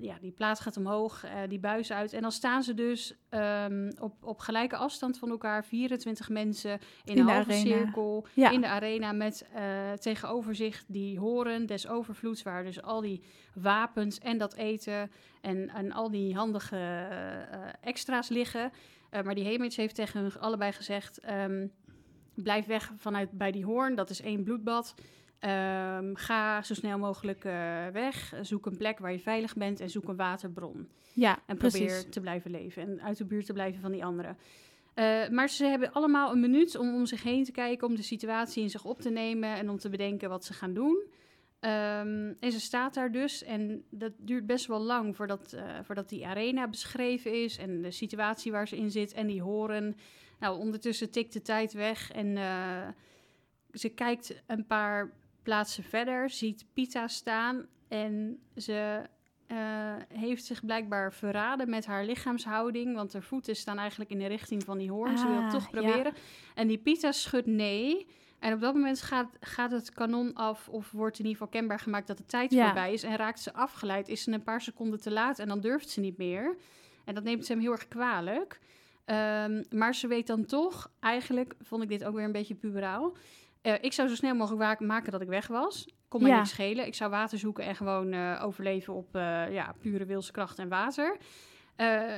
ja, die plaat gaat omhoog, eh, die buis uit. En dan staan ze dus ehm, op, op gelijke afstand van elkaar, 24 mensen in, In een de halve arena. cirkel. Ja. In de arena met eh, tegenover zich die horen des overvloeds, waar dus al die wapens en dat eten en, en al die handige extra's liggen. Maar die Hemage heeft tegen hun allebei gezegd: ehm, blijf weg vanuit bij die hoorn, dat is één bloedbad. Ehm, ga zo snel mogelijk eh, weg. Zoek een plek waar je veilig bent en zoek een waterbron. Ja, En precies. probeer te blijven leven en uit de buurt te blijven van die anderen. Eh, maar ze hebben allemaal een minuut om om zich heen te kijken, om de situatie in zich op te nemen en om te bedenken wat ze gaan doen. Ehm, en ze staat daar dus en dat duurt best wel lang voordat, eh, voordat die arena beschreven is en de situatie waar ze in zit en die horen. Nou, ondertussen tikt de tijd weg en ze kijkt een paar plaatsen verder, ziet Pita staan en ze eh, heeft zich blijkbaar verraden met haar lichaamshouding. Want haar voeten staan eigenlijk in de richting van die hoorn. ze wil het Ah, toch ja. proberen. En die Pita schudt nee. En op dat moment gaat, gaat het kanon af of wordt in ieder geval kenbaar gemaakt dat de tijd Ja. voorbij is. En raakt ze afgeleid, is ze een paar seconden te laat en dan durft ze niet meer. En dat neemt ze hem heel erg kwalijk. Ehm, maar ze weet dan toch, eigenlijk vond ik dit ook weer een beetje puberaal. Eh, ik zou zo snel mogelijk maken dat ik weg was. Kon mij Ja. niks schelen. Ik zou water zoeken en gewoon eh, overleven op eh, ja, pure wilskracht en water.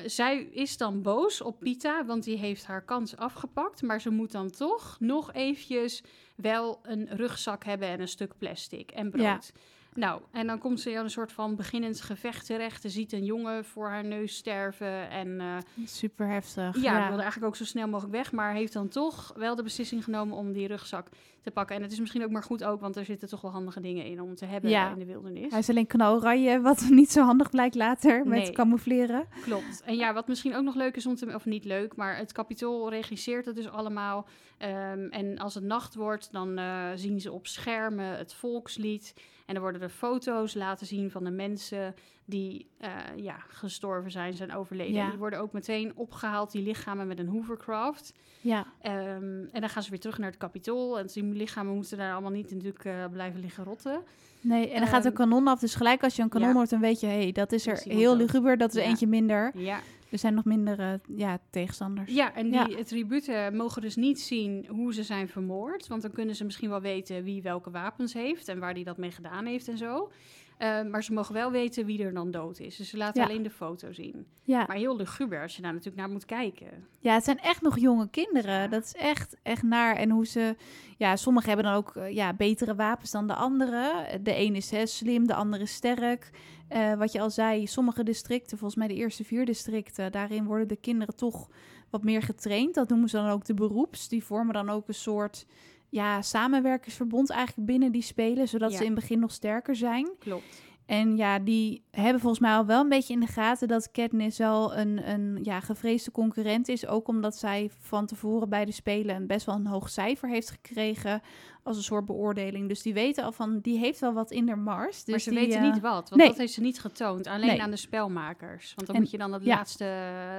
Zij is dan boos op Pita, want die heeft haar kans afgepakt. Maar ze moet dan toch nog eventjes wel een rugzak hebben en een stuk plastic en brood. Nou, en dan komt ze in een soort van beginnend gevecht terecht. Ze ziet een jongen voor haar neus sterven. En eh, Super heftig. ja, Ja, wilde eigenlijk ook zo snel mogelijk weg. Maar heeft dan toch wel de beslissing genomen om die rugzak te pakken. En het is misschien ook maar goed ook, want er zitten toch wel handige dingen in om te hebben Ja. in de wildernis. Hij is alleen knaloranje, wat (laughs) niet zo handig blijkt later met Nee. camoufleren. Klopt. En ja, wat misschien ook nog leuk is om te... Of niet leuk, maar het kapitool regisseert het dus allemaal. Ehm, en als het nacht wordt, dan eh, zien ze op schermen het volkslied. En dan worden er foto's laten zien van de mensen die eh, ja, gestorven zijn, zijn overleden. Ja. Die worden ook meteen opgehaald, die lichamen met een hovercraft. Ja, Ehm, en dan gaan ze weer terug naar het kapitool. En die lichamen moeten daar allemaal niet natuurlijk eh, blijven liggen rotten. nee, en dan gaat een Ehm, kanon af. Dus gelijk als je een kanon ja. hoort, dan weet je, hé, hey, dat is er iemand heel luguber. Dat is Ja. eentje minder. Ja, Er zijn nog minder eh, ja, tegenstanders. Ja, en die Ja. tributen mogen dus niet zien hoe ze zijn vermoord. Want dan kunnen ze misschien wel weten wie welke wapens heeft en waar die dat mee gedaan heeft en zo. Eh, maar ze mogen wel weten wie er dan dood is. Dus ze laten Ja. alleen de foto zien. Ja. Maar heel luguber als je daar natuurlijk naar moet kijken. ja, het zijn echt nog jonge kinderen. Ja. Dat is echt, echt naar. En hoe ze... Ja, sommigen hebben dan ook eh, ja, betere wapens dan de anderen. De ene is hè, slim, de andere is sterk. Eh, wat je al zei, sommige districten, volgens mij de eerste vier districten... daarin worden de kinderen toch wat meer getraind. Dat noemen ze dan ook de beroeps. Die vormen dan ook een soort... Ja, samenwerkersverbond eigenlijk binnen die spelen, zodat Ja. ze in het begin nog sterker zijn. Klopt. En ja, die hebben volgens mij al wel een beetje in de gaten dat Katniss wel een, een ja, gevreesde concurrent is. Ook omdat zij van tevoren bij de Spelen een best wel een hoog cijfer heeft gekregen als een soort beoordeling. Dus die weten al van, die heeft wel wat in de mars. Dus maar ze die, weten eh, niet wat, want nee. dat heeft ze niet getoond. Alleen Nee. aan de spelmakers. Want dan En- moet je dan de ja. laatste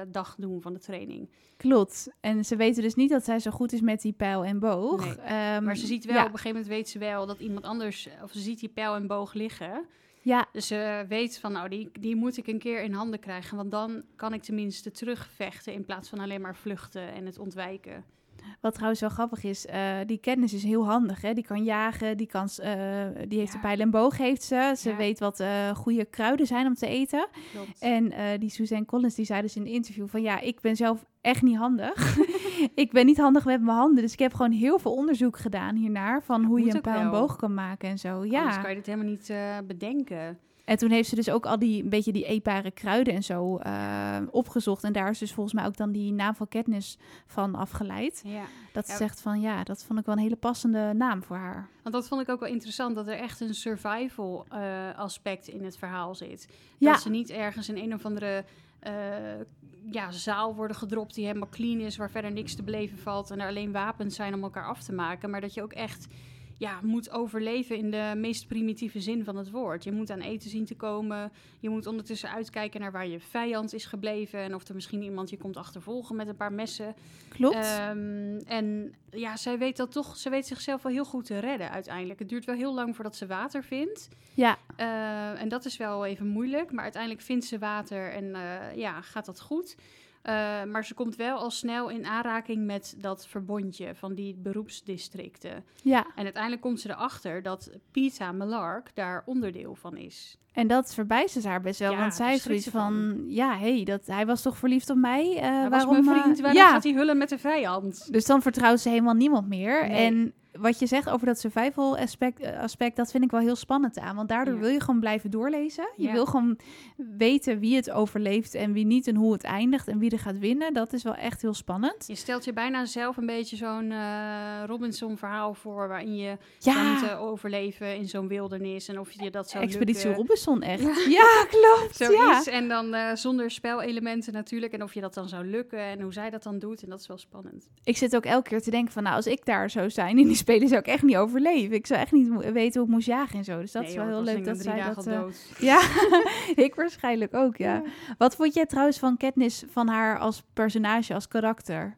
dag doen van de training. Klopt. En ze weten dus niet dat zij zo goed is met die pijl en boog. Nee. Ehm, Maar ze ziet wel, Ja, op een gegeven moment weet ze wel dat iemand anders... Of ze ziet die pijl en boog liggen. Ja, Dus ze weet van, nou, die, die moet ik een keer in handen krijgen. Want dan kan ik tenminste terugvechten in plaats van alleen maar vluchten en het ontwijken. Wat trouwens wel grappig is, eh, die kennis is heel handig. Hè? Die kan jagen, die, kan, eh, die heeft Ja. een pijl en boog, heeft ze. Ze Ja. weet wat eh, goede kruiden zijn om te eten. Klopt. En die Suzanne Collins, die zei dus in een interview van... ja, ik ben zelf echt niet handig. (laughs) ik ben niet handig met mijn handen. Dus ik heb gewoon heel veel onderzoek gedaan hiernaar... van hoe moet je een pijl en boog kan maken en zo. Anders Ja, kan je dit helemaal niet bedenken. En toen heeft ze dus ook al die, een beetje die eetbare kruiden en zo eh, opgezocht. En daar is dus volgens mij ook dan die naam van Katniss van afgeleid. Ja. Dat ze Ja. zegt van ja, dat vond ik wel een hele passende naam voor haar. Want dat vond ik ook wel interessant, dat er echt een survival eh, aspect in het verhaal zit. Ja. Dat ze niet ergens in een of andere eh, ja, zaal worden gedropt die helemaal clean is, waar verder niks te beleven valt en er alleen wapens zijn om elkaar af te maken. Maar dat je ook echt ja, moet overleven in de meest primitieve zin van het woord. Je moet aan eten zien te komen. Je moet ondertussen uitkijken naar waar je vijand is gebleven. En of er misschien iemand je komt achtervolgen met een paar messen. Klopt. Ehm, en ja, zij weet dat toch. Ze weet zichzelf wel heel goed te redden uiteindelijk. Het duurt wel heel lang voordat ze water vindt. ja, Eh, en dat is wel even moeilijk. Maar uiteindelijk vindt ze water en eh, ja, gaat dat goed. Eh, maar ze komt wel al snel in aanraking met dat verbondje van die beroepsdistricten. ja. En uiteindelijk komt ze erachter dat Pita Melark daar onderdeel van is. En dat verbijstert haar best wel. Ja, want zij is zoiets van, ja, hé, hey, dat hij was toch verliefd op mij? Eh, Hij was waarom, mijn eh, vriend, waarom ja, gaat hij hullen met de vijand? dus dan vertrouwt ze helemaal niemand meer. Nee. En wat je zegt over dat survival aspect, eh, aspect, dat vind ik wel heel spannend aan. Want daardoor Ja. wil je gewoon blijven doorlezen. Je Ja. wil gewoon weten wie het overleeft en wie niet en hoe het eindigt en wie er gaat winnen. Dat is wel echt heel spannend. Je stelt je bijna zelf een beetje zo'n eh, Robinson-verhaal voor... waarin je Ja, overleven in zo'n wildernis... en of je dat zou Expeditie lukken. Robinson echt. Ja, klopt. (laughs) Zoiets. Ja. En dan eh, zonder spelelementen natuurlijk. En of je dat dan zou lukken en hoe zij dat dan doet. En dat is wel spannend. Ik zit ook elke keer te denken van, nou, als ik daar zou zijn in die spelen, zou ik echt niet overleven. Ik zou echt niet weten hoe ik moest jagen en zo. Dus dat Nee, is wel joh, heel leuk dat zij dat... eh. (laughs) Ja, (laughs) ik waarschijnlijk ook, ja. Wat vond jij trouwens van Katniss, van haar als personage, als karakter?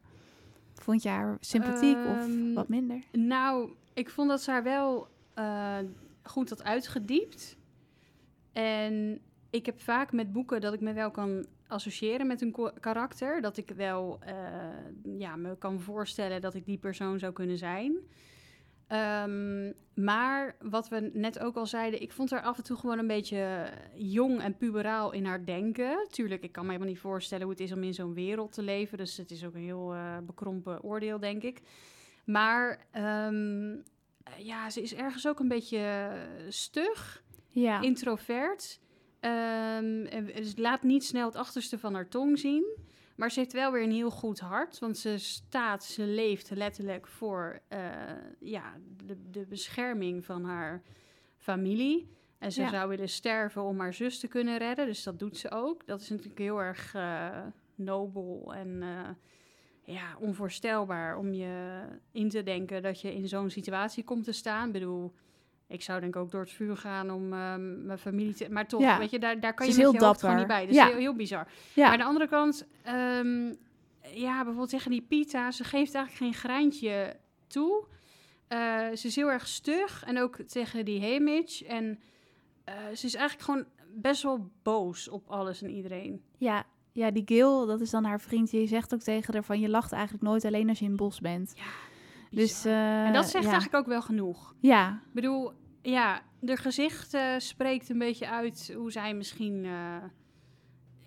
Vond je haar sympathiek of Ehm, wat minder? Nou, ik vond dat ze haar wel eh, goed had uitgediept. En ik heb vaak met boeken dat ik me wel kan associëren met een karakter. Dat ik wel eh, ja, me kan voorstellen dat ik die persoon zou kunnen zijn. Ehm, maar wat we net ook al zeiden, ik vond haar af en toe gewoon een beetje jong en puberaal in haar denken. Tuurlijk, ik kan me helemaal niet voorstellen hoe het is om in zo'n wereld te leven. Dus het is ook een heel eh, bekrompen oordeel, denk ik. Maar ehm, ja, ze is ergens ook een beetje stug. Ja. introvert. Ehm, en ze laat niet snel het achterste van haar tong zien. Maar ze heeft wel weer een heel goed hart. Want ze staat, ze leeft letterlijk voor eh, ja, de, de bescherming van haar familie. En ze Ja. zou willen sterven om haar zus te kunnen redden. Dus dat doet ze ook. Dat is natuurlijk heel erg eh, nobel en eh, ja, onvoorstelbaar om je in te denken dat je in zo'n situatie komt te staan. Ik bedoel, ik zou denk ik ook door het vuur gaan om ehm, mijn familie te... Maar toch, Ja. weet je, daar, daar kan je met heel je hoofd gewoon niet dapper. bij. Dat is Ja. heel, heel bizar. Ja. Maar aan de andere kant, ehm, ja, bijvoorbeeld tegen die Pita, ze geeft eigenlijk geen greintje toe. Eh, ze is heel erg stug en ook tegen die Hamish. En eh, ze is eigenlijk gewoon best wel boos op alles en iedereen. Ja, ja, die Gil, dat is dan haar vriend, die zegt ook tegen haar van... je lacht eigenlijk nooit alleen als je in het bos bent. Dus, Bizar. eh, en dat zegt ja. eigenlijk ook wel genoeg. Ja, Ik bedoel, ja, haar gezicht eh, spreekt een beetje uit hoe zij misschien, eh,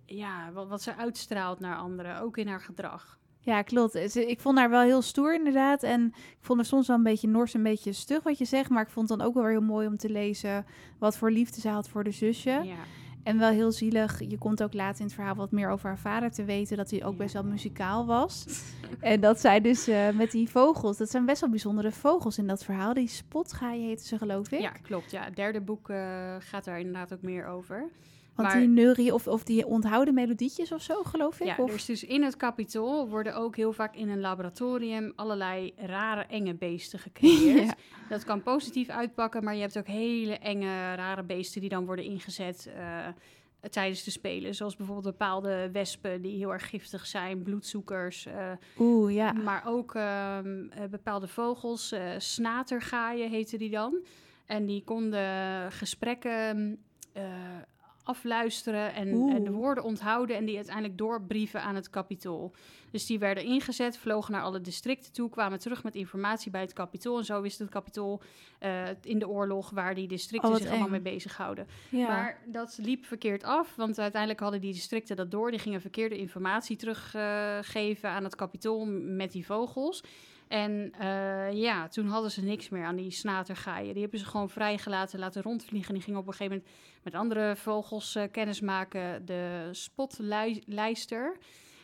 ja, wat, wat ze uitstraalt naar anderen, ook in haar gedrag. ja, klopt. Ik vond haar wel heel stoer inderdaad. En ik vond haar soms wel een beetje nors, een beetje stug wat je zegt. Maar ik vond het dan ook wel heel mooi om te lezen... wat voor liefde ze had voor de zusje. Ja. En wel heel zielig. Je komt ook later in het verhaal wat meer over haar vader te weten. Dat hij ook best wel muzikaal was. (laughs) en dat zij dus eh, met die vogels. Dat zijn best wel bijzondere vogels in dat verhaal. Die spotgaaien heten ze geloof ik. Ja, klopt. Ja, het derde boek eh, gaat daar inderdaad ook meer over. Want maar- die neurie of, of die onthouden melodietjes of zo geloof ik. Ja, of... dus, dus in het kapitool worden ook heel vaak in een laboratorium allerlei rare, enge beesten gecreëerd. (laughs) Ja. Dat kan positief uitpakken, maar je hebt ook hele enge, rare beesten die dan worden ingezet eh, tijdens de spelen. Zoals bijvoorbeeld bepaalde wespen die heel erg giftig zijn, bloedzoekers. eh, Oeh, ja. Maar ook ehm, eh, bepaalde vogels, eh snatergaaien heten die dan. En die konden gesprekken afluisteren en, en de woorden onthouden en die uiteindelijk doorbrieven aan het kapitool. Dus die werden ingezet, vlogen naar alle districten toe, kwamen terug met informatie bij het kapitool. En zo wist het kapitool eh, in de oorlog waar die districten Oh, zich allemaal mee bezighouden. ja. Maar dat liep verkeerd af, want uiteindelijk hadden die districten dat door. Die gingen verkeerde informatie teruggeven aan het kapitool met die vogels. En eh, ja, toen hadden ze niks meer aan die snatergaaien. Die hebben ze gewoon vrijgelaten, laten rondvliegen. Die gingen op een gegeven moment met andere vogels eh kennismaken. De spotlijster.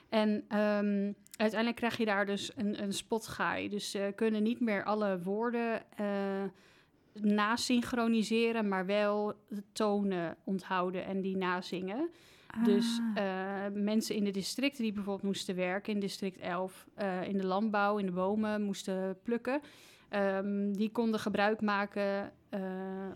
En ehm, uiteindelijk krijg je daar dus een, een spotgaai. Dus ze kunnen niet meer alle woorden eh nasynchroniseren, maar wel de tonen onthouden en die nazingen. Dus Ah. eh, mensen in de districten die bijvoorbeeld moesten werken, in district 11, eh, in de landbouw, in de bomen moesten plukken, ehm, die konden gebruik maken eh,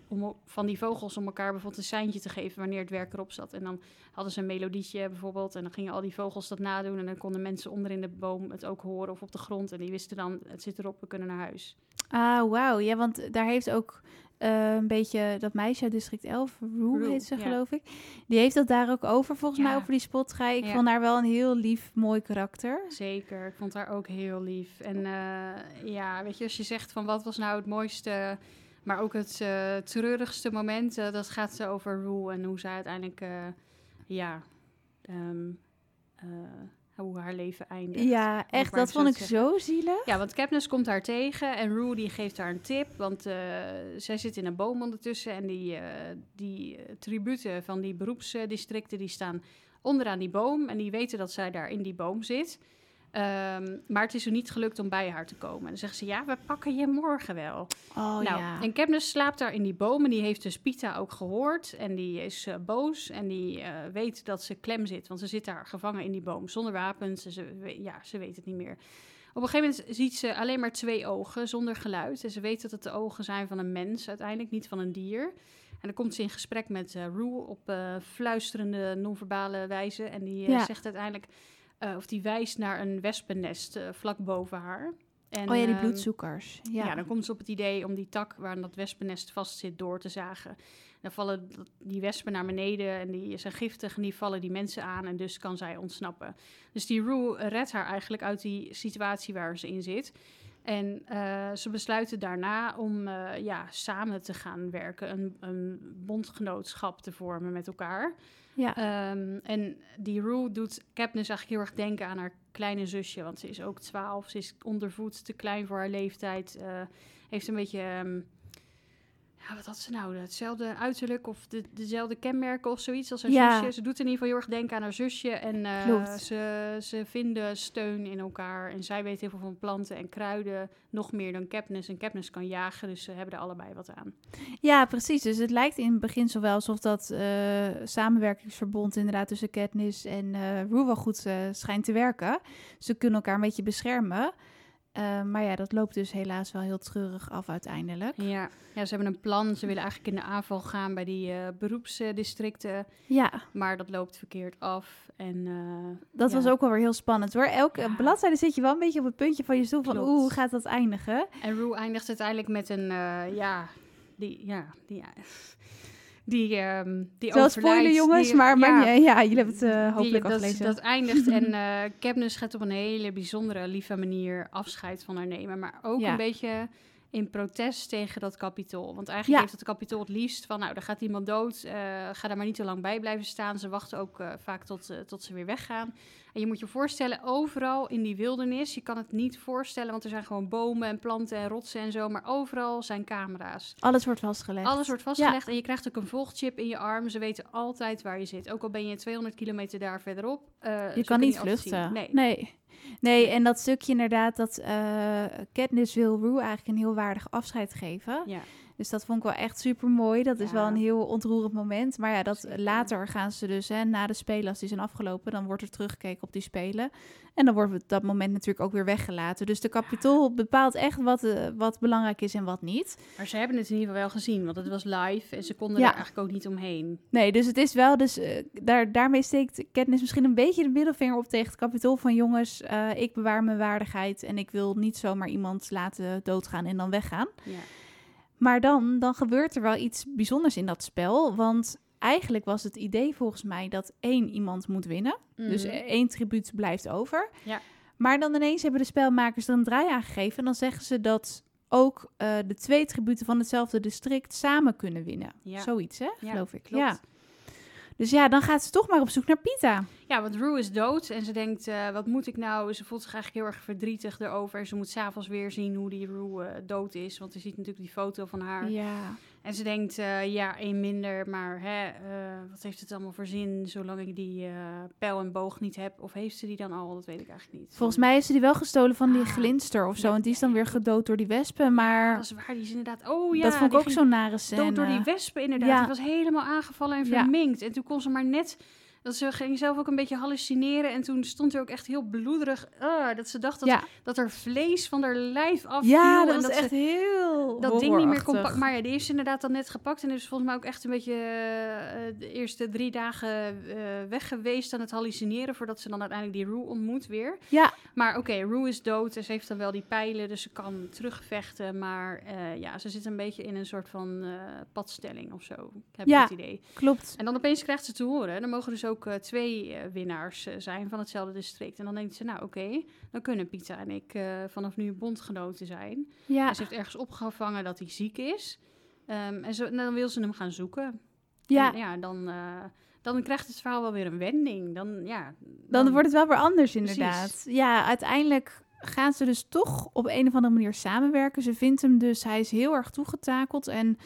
om, van die vogels om elkaar bijvoorbeeld een seintje te geven wanneer het werk erop zat. En dan hadden ze een melodietje bijvoorbeeld en dan gingen al die vogels dat nadoen en dan konden mensen onder in de boom het ook horen of op de grond en die wisten dan, het zit erop, we kunnen naar huis. Ah, wauw. Ja, want daar heeft ook eh, een beetje dat meisje uit district 11, Rue Rue, heet ze ja. geloof ik. Die heeft dat daar ook over, volgens mij, over die spotgaai. Ik Ja. vond haar wel een heel lief, mooi karakter. Zeker, ik vond haar ook heel lief. En eh, ja, weet je, als je zegt van wat was nou het mooiste, maar ook het eh, treurigste moment, dat gaat ze over Rue en hoe zij uiteindelijk, ja, eh, hoe haar leven eindigt. Ja, echt. Dat vond ik zeggen. zo zielig. Ja, want Katniss komt haar tegen en Rue die geeft haar een tip, want eh, zij zit in een boom ondertussen en die, eh, die eh, tributen van die beroepsdistricten die staan onderaan die boom en die weten dat zij daar in die boom zit. Ehm, maar het is er niet gelukt om bij haar te komen. En dan zeggen ze, ja, we pakken je morgen wel. Oh nou, ja. en Katniss slaapt daar in die boom en die heeft dus Pita ook gehoord. En die is eh, boos en die eh, weet dat ze klem zit. Want ze zit daar gevangen in die boom zonder wapens. En ze, ja, ze weet het niet meer. Op een gegeven moment ziet ze alleen maar twee ogen zonder geluid. En ze weet dat het de ogen zijn van een mens uiteindelijk, niet van een dier. En dan komt ze in gesprek met Rue op fluisterende, non-verbale wijze. En die Ja. zegt uiteindelijk, eh, of die wijst naar een wespennest eh, vlak boven haar. En, oh ja, die ehm, bloedzoekers. Ja. ja. dan komt ze op het idee om die tak waar dat wespennest vast zit door te zagen. Dan vallen die wespen naar beneden en die zijn giftig en die vallen die mensen aan en dus kan zij ontsnappen. Dus die Rue redt haar eigenlijk uit die situatie waar ze in zit. En eh, ze besluiten daarna om ja, samen te gaan werken, een, een bondgenootschap te vormen met elkaar. Ja. Ehm, en die Rue doet Katniss eigenlijk heel erg denken aan haar kleine zusje. Want ze is ook twaalf, ze is ondervoed, te klein voor haar leeftijd. eh, heeft een beetje, ehm, ja, wat had ze nou? Hetzelfde uiterlijk of de, dezelfde kenmerken of zoiets als haar Ja. zusje. Ze doet in ieder geval heel erg denken aan haar zusje. En eh, ze, ze vinden steun in elkaar. En zij weet heel veel van planten en kruiden. Nog meer dan Katniss. En Katniss kan jagen, dus ze hebben er allebei wat aan. Ja, precies. Dus het lijkt in het begin zo wel alsof dat eh, samenwerkingsverbond inderdaad tussen Katniss en Rue wel goed schijnt te werken. Ze kunnen elkaar een beetje beschermen. Eh, maar ja, dat loopt dus helaas wel heel treurig af uiteindelijk. Ja. ja, ze hebben een plan. Ze willen eigenlijk in de aanval gaan bij die eh, beroepsdistricten. Ja, Maar dat loopt verkeerd af. En eh, dat ja. was ook wel weer heel spannend hoor. Elke Ja. bladzijde zit je wel een beetje op het puntje van je stoel van oeh, hoe gaat dat eindigen? En Rue eindigt uiteindelijk met een, ja, die, ja, die, die, ehm die overlijdt. spoiler jongens, Die- maar, maar ja, jullie hebben het eh, die- hopelijk al dat, gelezen. dat eindigt (laughs) en Katniss gaat op een hele bijzondere, lieve manier afscheid van haar nemen. Maar ook Ja. een beetje in protest tegen dat kapitool. Want eigenlijk Ja. heeft het kapitool het liefst van, nou, er gaat iemand dood, eh, ga daar maar niet te lang bij blijven staan. Ze wachten ook eh, vaak tot, eh, tot ze weer weggaan. En je moet je voorstellen, overal in die wildernis, je kan het niet voorstellen, want er zijn gewoon bomen en planten en rotsen en zo, maar overal zijn camera's. Alles wordt vastgelegd. Alles wordt vastgelegd en je krijgt ook een volgchip in je arm. Ze weten altijd waar je zit. Ook al ben je 200 kilometer daar verderop. Je kan niet vluchten. nee. Nee, en dat stukje inderdaad, dat eh Katniss wil Rue eigenlijk een heel waardig afscheid geven. Ja. Dus dat vond ik wel echt super mooi. Dat is Ja. wel een heel ontroerend moment. Maar ja, dat Zeker. later gaan ze dus, hè, na de spelen, als die zijn afgelopen, dan wordt er teruggekeken op die spelen. En dan wordt dat moment natuurlijk ook weer weggelaten. Dus de kapitool bepaalt echt wat, eh, wat belangrijk is en wat niet. Maar ze hebben het in ieder geval wel gezien, want het was live en ze konden Ja. er eigenlijk ook niet omheen. Nee, dus het is wel, dus eh, daar, daarmee steekt Katniss misschien een beetje de middelvinger op tegen het kapitool van jongens, eh, ik bewaar mijn waardigheid en ik wil niet zomaar iemand laten doodgaan en dan weggaan. Ja. Maar dan, dan gebeurt er wel iets bijzonders in dat spel, want eigenlijk was het idee volgens mij dat één iemand moet winnen. Dus Mhm. één tribuut blijft over. Ja. Maar dan ineens hebben de spelmakers er een draai aan gegeven en dan zeggen ze dat ook eh, de twee tributen van hetzelfde district samen kunnen winnen. Ja. Zoiets, hè? Ja, Geloof ik. klopt. Ja. Dus ja, dan gaat ze toch maar op zoek naar Pita. Ja, want Rue is dood en ze denkt, eh, wat moet ik nou? Ze voelt zich eigenlijk heel erg verdrietig erover. En ze moet s'avonds weer zien hoe die Rue eh, dood is. Want je ziet natuurlijk die foto van haar. Ja. En ze denkt, eh, ja, één minder, maar hè, eh, wat heeft het allemaal voor zin zolang ik die eh, pijl en boog niet heb? Of heeft ze die dan al? Dat weet ik eigenlijk niet. Volgens mij heeft ze die wel gestolen van die Ah. glinster of zo. Ja, Want die is dan weer gedood door die wespen. Maar dat is waar, die is inderdaad... Oh ja, dat vond ik ook zo'n nare scène. dood door die wespen inderdaad. Ja. Die was helemaal aangevallen en Ja. verminkt. En toen kon ze maar net... Dat ze ging zelf ook een beetje hallucineren. En toen stond er ook echt heel bloederig... ah, dat ze dacht dat, ja, dat er vlees van haar lijf afviel. ja, dat en was ze echt heel dat ding niet meer kon pakken. Maar ja, die heeft ze inderdaad dan net gepakt. En is volgens mij ook echt een beetje eh, de eerste drie dagen eh, weg geweest aan het hallucineren. Voordat ze dan uiteindelijk die Rue ontmoet weer. Ja, Maar oké, Rue is dood en ze heeft dan wel die pijlen. Dus ze kan terugvechten. Maar eh, ja, ze zit een beetje in een soort van padstelling of zo. Heb Ja. ik het idee. klopt. En dan opeens krijgt ze te horen. Er mogen dus ook eh, twee eh, winnaars eh, zijn van hetzelfde district. En dan denkt ze, nou oké, dan kunnen Pita en ik vanaf nu bondgenoten zijn. Ja, En ze heeft ergens opgevangen dat hij ziek is. Ehm, en, zo, en dan wil ze hem gaan zoeken. ja. En ja, dan, dan krijgt het verhaal wel weer een wending. Dan, ja, dan wordt het wel weer anders Precies. inderdaad. Ja, uiteindelijk gaan ze dus toch op een of andere manier samenwerken. Ze vindt hem dus, hij is heel erg toegetakeld en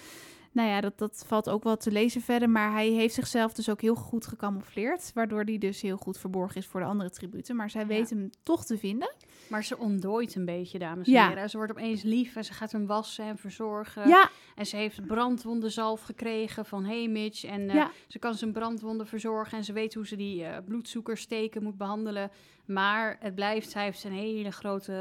nou ja, dat, dat valt ook wel te lezen verder. Maar hij heeft zichzelf dus ook heel goed gecamoufleerd, waardoor hij dus heel goed verborgen is voor de andere tributen. Maar zij Ja. weet hem toch te vinden. Maar ze ontdooit een beetje, dames en Ja. heren. Ze wordt opeens lief en ze gaat hem wassen en verzorgen. Ja, En ze heeft brandwondenzalf gekregen van Hamish. En eh, ze kan zijn brandwonden verzorgen. En ze weet hoe ze die eh bloedzoekersteken moet behandelen. Maar het blijft, hij heeft een hele grote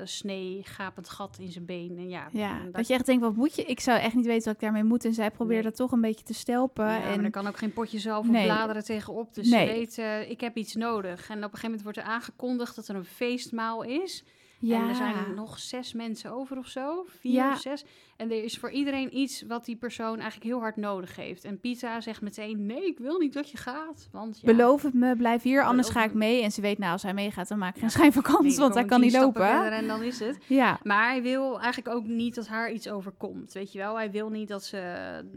eh, snee, gapend gat in zijn been. En ja, ja. dat, dat je echt denkt, wat moet je? Ik zou echt niet weten wat ik daarmee moet. En zij probeert Nee. dat toch een beetje te stelpen. Ja, maar en er kan ook geen potje zelf of Nee. bladeren tegenop. Dus Nee. ze weet, ik heb iets nodig. En op een gegeven moment wordt er aangekondigd dat er een feestmaal is. Ja. En er zijn nog zes mensen over of zo. Vier Ja. of zes. En er is voor iedereen iets wat die persoon eigenlijk heel hard nodig heeft. En Pita zegt meteen, nee, ik wil niet dat je gaat. Want ja, Beloof het me, blijf hier, anders ga ik me. mee. En ze weet, nou, als hij meegaat, dan maak ik geen schijn van kans, nee, want hij kan niet lopen. En dan is het. Ja, Maar hij wil eigenlijk ook niet dat haar iets overkomt. Weet je wel? Hij wil niet dat ze...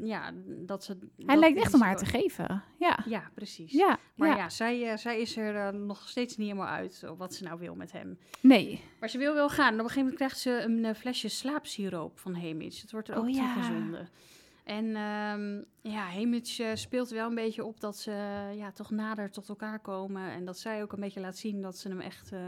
Ja, dat ze hij dat lijkt echt om haar te geven. Ja, Ja, precies. ja, Maar ja. zij, eh, zij is er eh, nog steeds niet helemaal uit wat ze nou wil met hem. Nee. Maar ze wil wel gaan. En op een gegeven moment krijgt ze een eh, flesje slaapsiroop van Hamish. Het wordt er ook Oh, ja. En ehm ja, Hamish eh, speelt wel een beetje op dat ze ja, toch nader tot elkaar komen. En dat zij ook een beetje laat zien dat ze hem echt eh,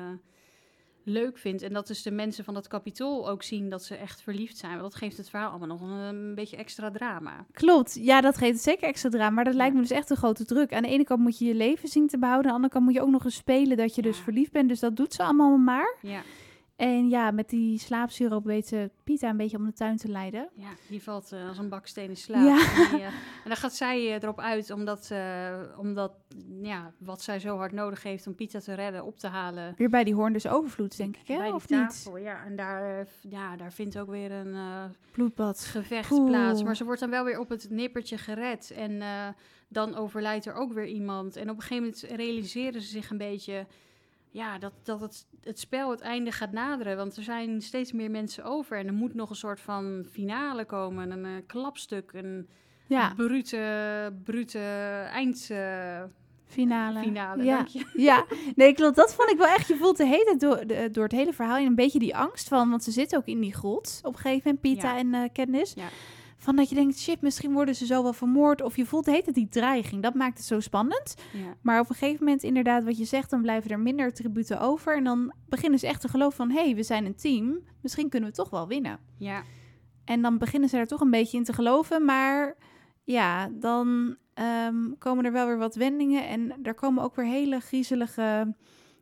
leuk vindt. En dat dus de mensen van dat kapitool ook zien dat ze echt verliefd zijn. Want dat geeft het verhaal allemaal nog een, een beetje extra drama. Klopt, ja, dat geeft het zeker extra drama. Maar dat lijkt me dus echt een grote druk. Aan de ene kant moet je je leven zien te behouden. Aan de andere kant moet je ook nog eens spelen dat je dus verliefd bent. Dus dat doet ze allemaal maar. Ja, En ja, met die slaapsiroop weet ze Pita een beetje om de tuin te leiden. ja die valt eh, als een baksteen in slaap. Ja. (laughs) En, die, eh, en dan gaat zij eh, erop uit omdat, eh, omdat ja, wat zij zo hard nodig heeft om Pita te redden, op te halen. Weer bij die hoorn dus overvloed, denk ik, hè? Bij die Of niet? tafel, ja. En daar, eh, ja, daar vindt ook weer een eh, Bloedbad. gevecht plaats. Maar ze wordt dan wel weer op het nippertje gered. En eh, dan overlijdt er ook weer iemand. En op een gegeven moment realiseren ze zich een beetje... Ja, dat, dat het, het spel het einde gaat naderen. Want er zijn steeds meer mensen over. En er moet nog een soort van finale komen. Een eh, klapstuk. Een Ja, brute, brute eindfinale. finale. finale, ja. (laughs) Ja, nee, klopt. Dat vond ik wel echt. Je voelt de hele door, de- door het hele verhaal een beetje die angst van. Want ze zitten ook in die grot op een gegeven moment, Pita Ja. en eh Katniss. Ja. Van dat je denkt, shit, misschien worden ze zo wel vermoord. Of je voelt hele tijd die dreiging. Dat maakt het zo spannend. Ja. Maar op een gegeven moment, inderdaad, wat je zegt, dan blijven er minder tributen over. En dan beginnen ze echt te geloven van, hé, hey, we zijn een team. Misschien kunnen we toch wel winnen. ja. En dan beginnen ze er toch een beetje in te geloven. Maar ja, dan ehm, komen er wel weer wat wendingen. En er komen ook weer hele griezelige,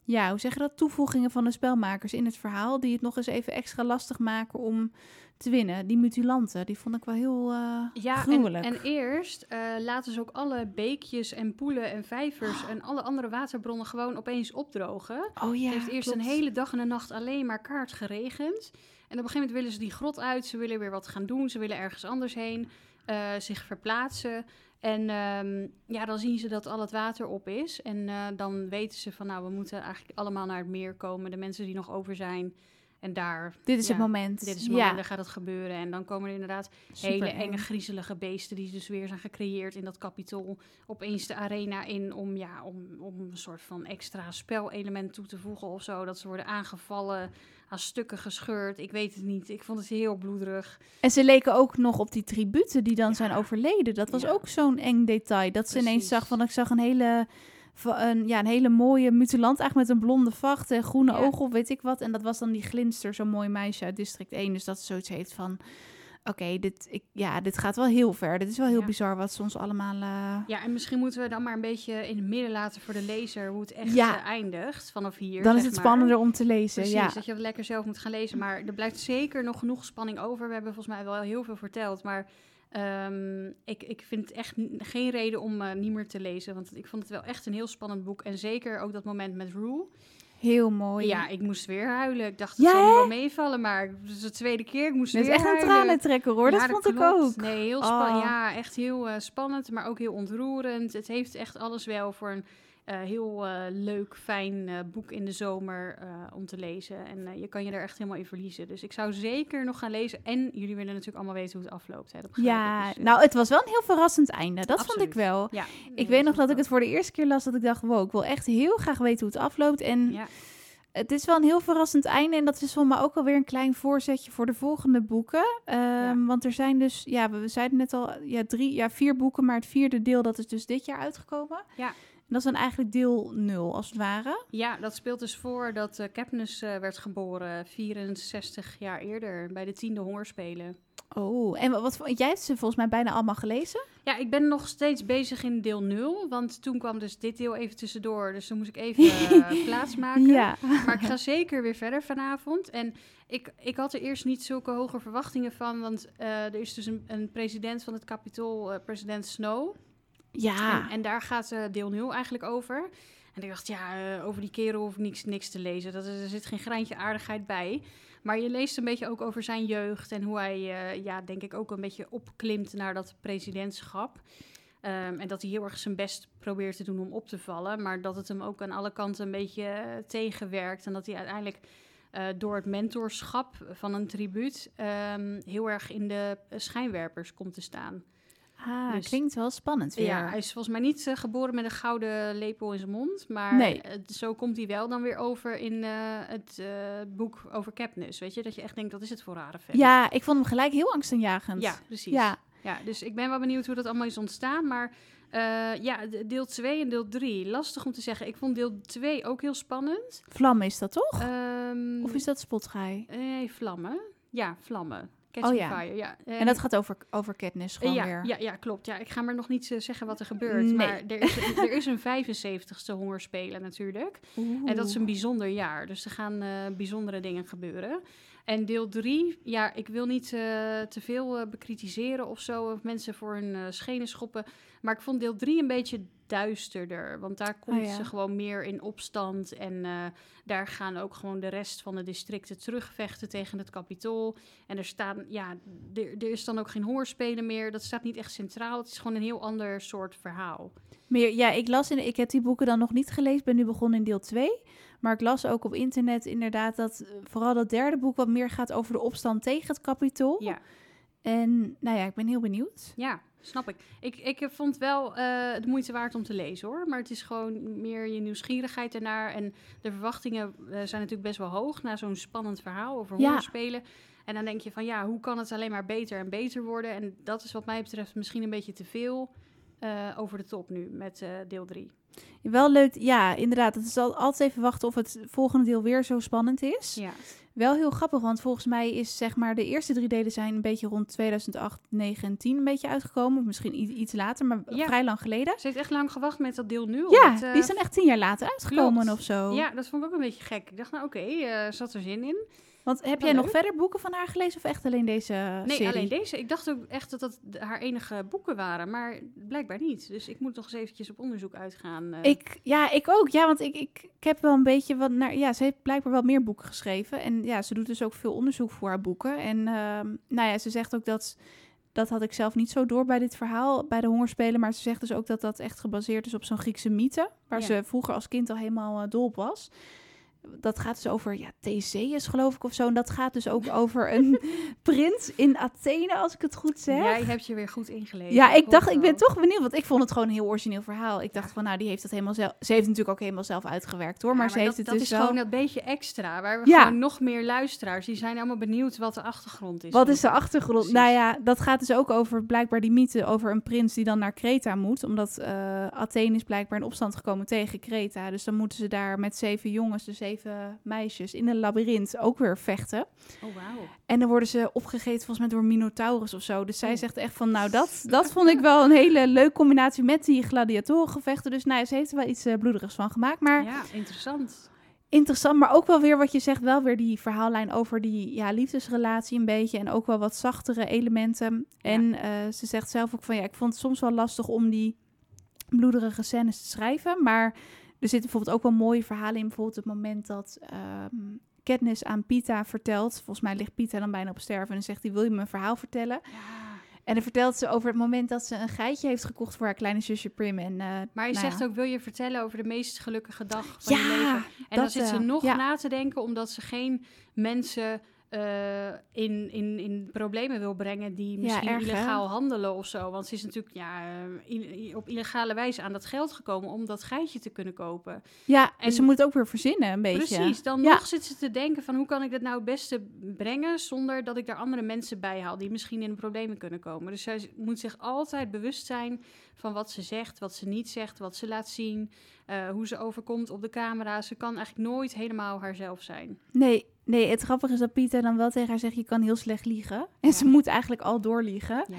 ja, hoe zeg je dat? Toevoegingen van de spelmakers in het verhaal. Die het nog eens even extra lastig maken om te winnen. Die mutilanten, die vond ik wel heel eh Ja, en, eerst eh, laten ze ook alle beekjes en poelen en vijvers en alle andere waterbronnen gewoon opeens opdrogen. oh ja, het heeft eerst klopt. een hele dag en een nacht alleen maar kaart geregend. En op een gegeven moment willen ze die grot uit, ze willen weer wat gaan doen, ze willen ergens anders heen, eh, zich verplaatsen. En ehm, ja, dan zien ze dat al het water op is. En eh, dan weten ze van, nou, we moeten eigenlijk allemaal naar het meer komen. De mensen die nog over zijn. En daar, Dit is ja, het moment. dit is het moment, ja, daar gaat het gebeuren. En dan komen er inderdaad super hele eng. enge, griezelige beesten die dus weer zijn gecreëerd in dat kapitool. Opeens de arena in om, ja, om, om een soort van extra spelelement toe te voegen of zo. Dat ze worden aangevallen, aan stukken gescheurd. Ik weet het niet. Ik vond het heel bloederig. En ze leken ook nog op die tributen die dan Ja. zijn overleden. Dat was Ja. ook zo'n eng detail. Dat ze ineens zag van, ik zag een hele, een, ja, een hele mooie mutilant eigenlijk met een blonde vacht en groene Ja. ogen of weet ik wat. En dat was dan die glinster, zo'n mooi meisje uit district 1. Dus dat ze zoiets heeft van, oké, dit, ik, ja, dit gaat wel heel ver. Dit is wel heel Ja. bizar wat ze ons allemaal... eh, Ja, en misschien moeten we dan maar een beetje in het midden laten voor de lezer hoe het echt Ja. eh, eindigt vanaf hier. dan is het maar. spannender om te lezen, Precies, ja. dat je het lekker zelf moet gaan lezen. Maar er blijft zeker nog genoeg spanning over. We hebben volgens mij wel heel veel verteld. Maar ehm, ik, ik vind echt geen reden om eh, niet meer te lezen. Want ik vond het wel echt een heel spannend boek. En zeker ook dat moment met Rue. Heel mooi. Ja, ik moest weer huilen. Ik dacht, het Ja, hè? wel meevallen. Maar het is de tweede keer. Ik moest Dit is echt een huilen. tranentrekker hoor, dat vond ik ook. Nee, heel spannend. Oh. Ja, echt heel eh, spannend, maar ook heel ontroerend. Het heeft echt alles wel voor een heel eh, leuk, fijn eh, boek in de zomer eh, om te lezen. En eh, je kan je er echt helemaal in verliezen. Dus ik zou zeker nog gaan lezen. En jullie willen natuurlijk allemaal weten hoe het afloopt. Hè? Dat. Ja, Dus, eh, nou, het was wel een heel verrassend einde. Dat vond ik wel. ja, Ik weet nog dat ik het voor de eerste keer las, dat ik dacht, wow, ik wil echt heel graag weten hoe het afloopt. En Ja, het is wel een heel verrassend einde. En dat is voor mij ook alweer een klein voorzetje voor de volgende boeken. Ehm, Want er zijn dus, ja, we we zeiden net al, ja, drie, ja, vier boeken, maar het vierde deel, dat is dus dit jaar uitgekomen. Ja. En dat is dan eigenlijk deel nul, als het ware. ja, dat speelt dus voor dat eh eh, werd geboren, 64 jaar eerder, bij de tiende hongerspelen. Oh, en wat, wat jij hebt ze volgens mij bijna allemaal gelezen? Ja, ik ben nog steeds bezig in deel 0. Want toen kwam dus dit deel even tussendoor. Dus toen moest ik even (laughs) uh, plaatsmaken. Ja. Maar ik ga zeker weer verder vanavond. En ik, ik had er eerst niet zulke hoge verwachtingen van. Want uh, er is dus een, een president van het kapitool, uh, president Snow. Ja. En, daar gaat uh, deel 0 eigenlijk over. En ik dacht, ja, uh, over die kerel hoef ik niks, niks te lezen. Dat, er zit geen greintje aardigheid bij. Maar je leest een beetje ook over zijn jeugd en hoe hij, uh, ja, denk ik, ook een beetje opklimt naar dat presidentschap. Um, en dat hij heel erg zijn best probeert te doen om op te vallen. Maar dat het hem ook aan alle kanten een beetje tegenwerkt. En dat hij uiteindelijk door het mentorschap van een tribuut um, heel erg in de schijnwerpers komt te staan. Ah, dus, klinkt wel spannend weer. Ja, hij is volgens mij niet uh, geboren met een gouden lepel in zijn mond. Maar nee. uh, zo komt hij wel dan weer over in uh, het boek over Capnus. Weet je, dat je echt denkt, wat is het voor rare vent? Ja, ik vond hem gelijk heel angstaanjagend. Ja, precies. Ja. Ja, dus ik ben wel benieuwd hoe dat allemaal is ontstaan. Maar eh, ja, de- deel 2 en deel 3. Lastig om te zeggen. Ik vond deel 2 ook heel spannend. Vlam is dat toch? Ehm, of is dat Spotguy? Nee, vlammen. Ja, vlammen. Oh ja. Fire, ja. En dat gaat over, over Katniss gewoon ja, weer. ja, ja, klopt. Ja, ik ga maar nog niet eh, zeggen wat er gebeurt. Nee. Maar er is, er is een 75ste hongerspelen natuurlijk. En dat is een bijzonder jaar. Dus er gaan eh, bijzondere dingen gebeuren. En deel 3, ja, ik wil niet eh, te veel bekritiseren of zo. Of mensen voor hun schenen schoppen. Maar ik vond deel 3 een beetje duisterder. Want daar komt Oh ja. ze gewoon meer in opstand. En eh, daar gaan ook gewoon de rest van de districten terugvechten tegen het kapitool. En er staan, ja, er, er is dan ook geen hoorspelen meer. Dat staat niet echt centraal. Het is gewoon een heel ander soort verhaal. Meer, ja, ik las in, ik heb die boeken dan nog niet gelezen, ben nu begonnen in deel 2. Maar ik las ook op internet inderdaad dat eh, vooral dat derde boek wat meer gaat over de opstand tegen het kapitool. Ja. En nou ja, ik ben heel benieuwd. Ja, snap ik. Ik, ik vond wel eh, de moeite waard om te lezen hoor. Maar het is gewoon meer je nieuwsgierigheid ernaar. En de verwachtingen eh, zijn natuurlijk best wel hoog na zo'n spannend verhaal over Ja. hoorspelen. En dan denk je van ja, hoe kan het alleen maar beter en beter worden? En dat is wat mij betreft misschien een beetje te veel eh, over de top nu met deel 3. Wel leuk, ja, inderdaad. Het is al, altijd even wachten of het volgende deel weer zo spannend is. Ja. Wel heel grappig, want volgens mij is zeg maar de eerste drie delen zijn een beetje rond 2008, 9 en 10 een beetje uitgekomen. Of misschien iets later, maar Ja. vrij lang geleden. Ze heeft echt lang gewacht met dat deel nu. Ja, eh, die zijn echt tien jaar later uitgekomen klopt. of zo. Ja, dat vond ik ook een beetje gek. Ik dacht, nou oké, eh zat er zin in. Want heb jij nog verder boeken van haar gelezen of echt alleen deze Nee, serie? alleen deze. Ik dacht ook echt dat dat haar enige boeken waren, maar blijkbaar niet. Dus ik moet nog eens eventjes op onderzoek uitgaan. eh. Ik, ja, ik ook. Ja, want ik, ik, ik heb wel een beetje wat naar. Ja, ze heeft blijkbaar wel meer boeken geschreven. En ja, ze doet dus ook veel onderzoek voor haar boeken. En ehm, nou ja, ze zegt ook dat. Dat had ik zelf niet zo door bij dit verhaal, bij de hongerspelen. Maar ze zegt dus ook dat dat echt gebaseerd is op zo'n Griekse mythe. Waar Ja. ze vroeger als kind al helemaal eh, dol op was. Dat gaat dus over, ja, Theseus geloof ik of zo. En dat gaat dus ook over een (laughs) prins in Athene, als ik het goed zeg. Jij hebt je weer goed ingelezen. Ja, ik dacht, ik ben toch benieuwd, want ik vond het gewoon een heel origineel verhaal. Ik dacht van, nou, die heeft het helemaal zelf. Ze heeft natuurlijk ook helemaal zelf uitgewerkt, hoor. Ja, maar, ze heeft dat, het dat dus is wel. gewoon dat beetje extra, waar we Ja. gewoon nog meer luisteraars, die zijn allemaal benieuwd wat de achtergrond is. Wat is de achtergrond? Precies. Nou ja, dat gaat dus ook over blijkbaar die mythe over een prins die dan naar Kreta moet. Omdat eh, Athene is blijkbaar in opstand gekomen tegen Kreta. Dus dan moeten ze daar met zeven jongens, de zeven meisjes, in een labyrint ook weer vechten. Oh. En dan worden ze opgegeten volgens mij door Minotaurus of zo. Dus zij Oh. zegt echt van, nou, dat, (laughs) dat vond ik wel een hele leuke combinatie met die gladiatorengevechten. Dus nou, ze heeft er wel iets eh, bloederigs van gemaakt. Maar Ja, interessant. interessant, maar ook wel weer wat je zegt, wel weer die verhaallijn over die ja, liefdesrelatie een beetje. En ook wel wat zachtere elementen. En eh, ze zegt zelf ook van, ja, ik vond het soms wel lastig om die bloederige scènes te schrijven. Maar er zitten bijvoorbeeld ook wel mooie verhalen in. Bijvoorbeeld het moment dat ehm Katniss aan Pita vertelt. Volgens mij ligt Pita dan bijna op sterven. En dan zegt hij, wil je me een verhaal vertellen? Ja. En dan vertelt ze over het moment dat ze een geitje heeft gekocht voor haar kleine zusje Prim. En, eh, Maar je nou zegt ja. ook, wil je vertellen over de meest gelukkige dag van je leven? Ja, En dan zit ze eh, nog ja. na te denken, omdat ze geen mensen eh, in, in, in problemen wil brengen die misschien erg, hè? illegaal handelen of zo. Want ze is natuurlijk ja, eh, op illegale wijze aan dat geld gekomen om dat geitje te kunnen kopen. ja, En- ze moet het ook weer verzinnen een beetje. Precies, dan Ja. nog zit ze te denken van hoe kan ik dat nou het beste brengen zonder dat ik daar andere mensen bij haal die misschien in de problemen kunnen komen. Dus zij moet zich altijd bewust zijn van wat ze zegt, wat ze niet zegt, wat ze laat zien, eh, hoe ze overkomt op de camera. Ze kan eigenlijk nooit helemaal haarzelf zijn. Nee, nee, het grappige is dat Pieter dan wel tegen haar zegt, je kan heel slecht liegen. En Ja. ze moet eigenlijk al doorliegen. Ja,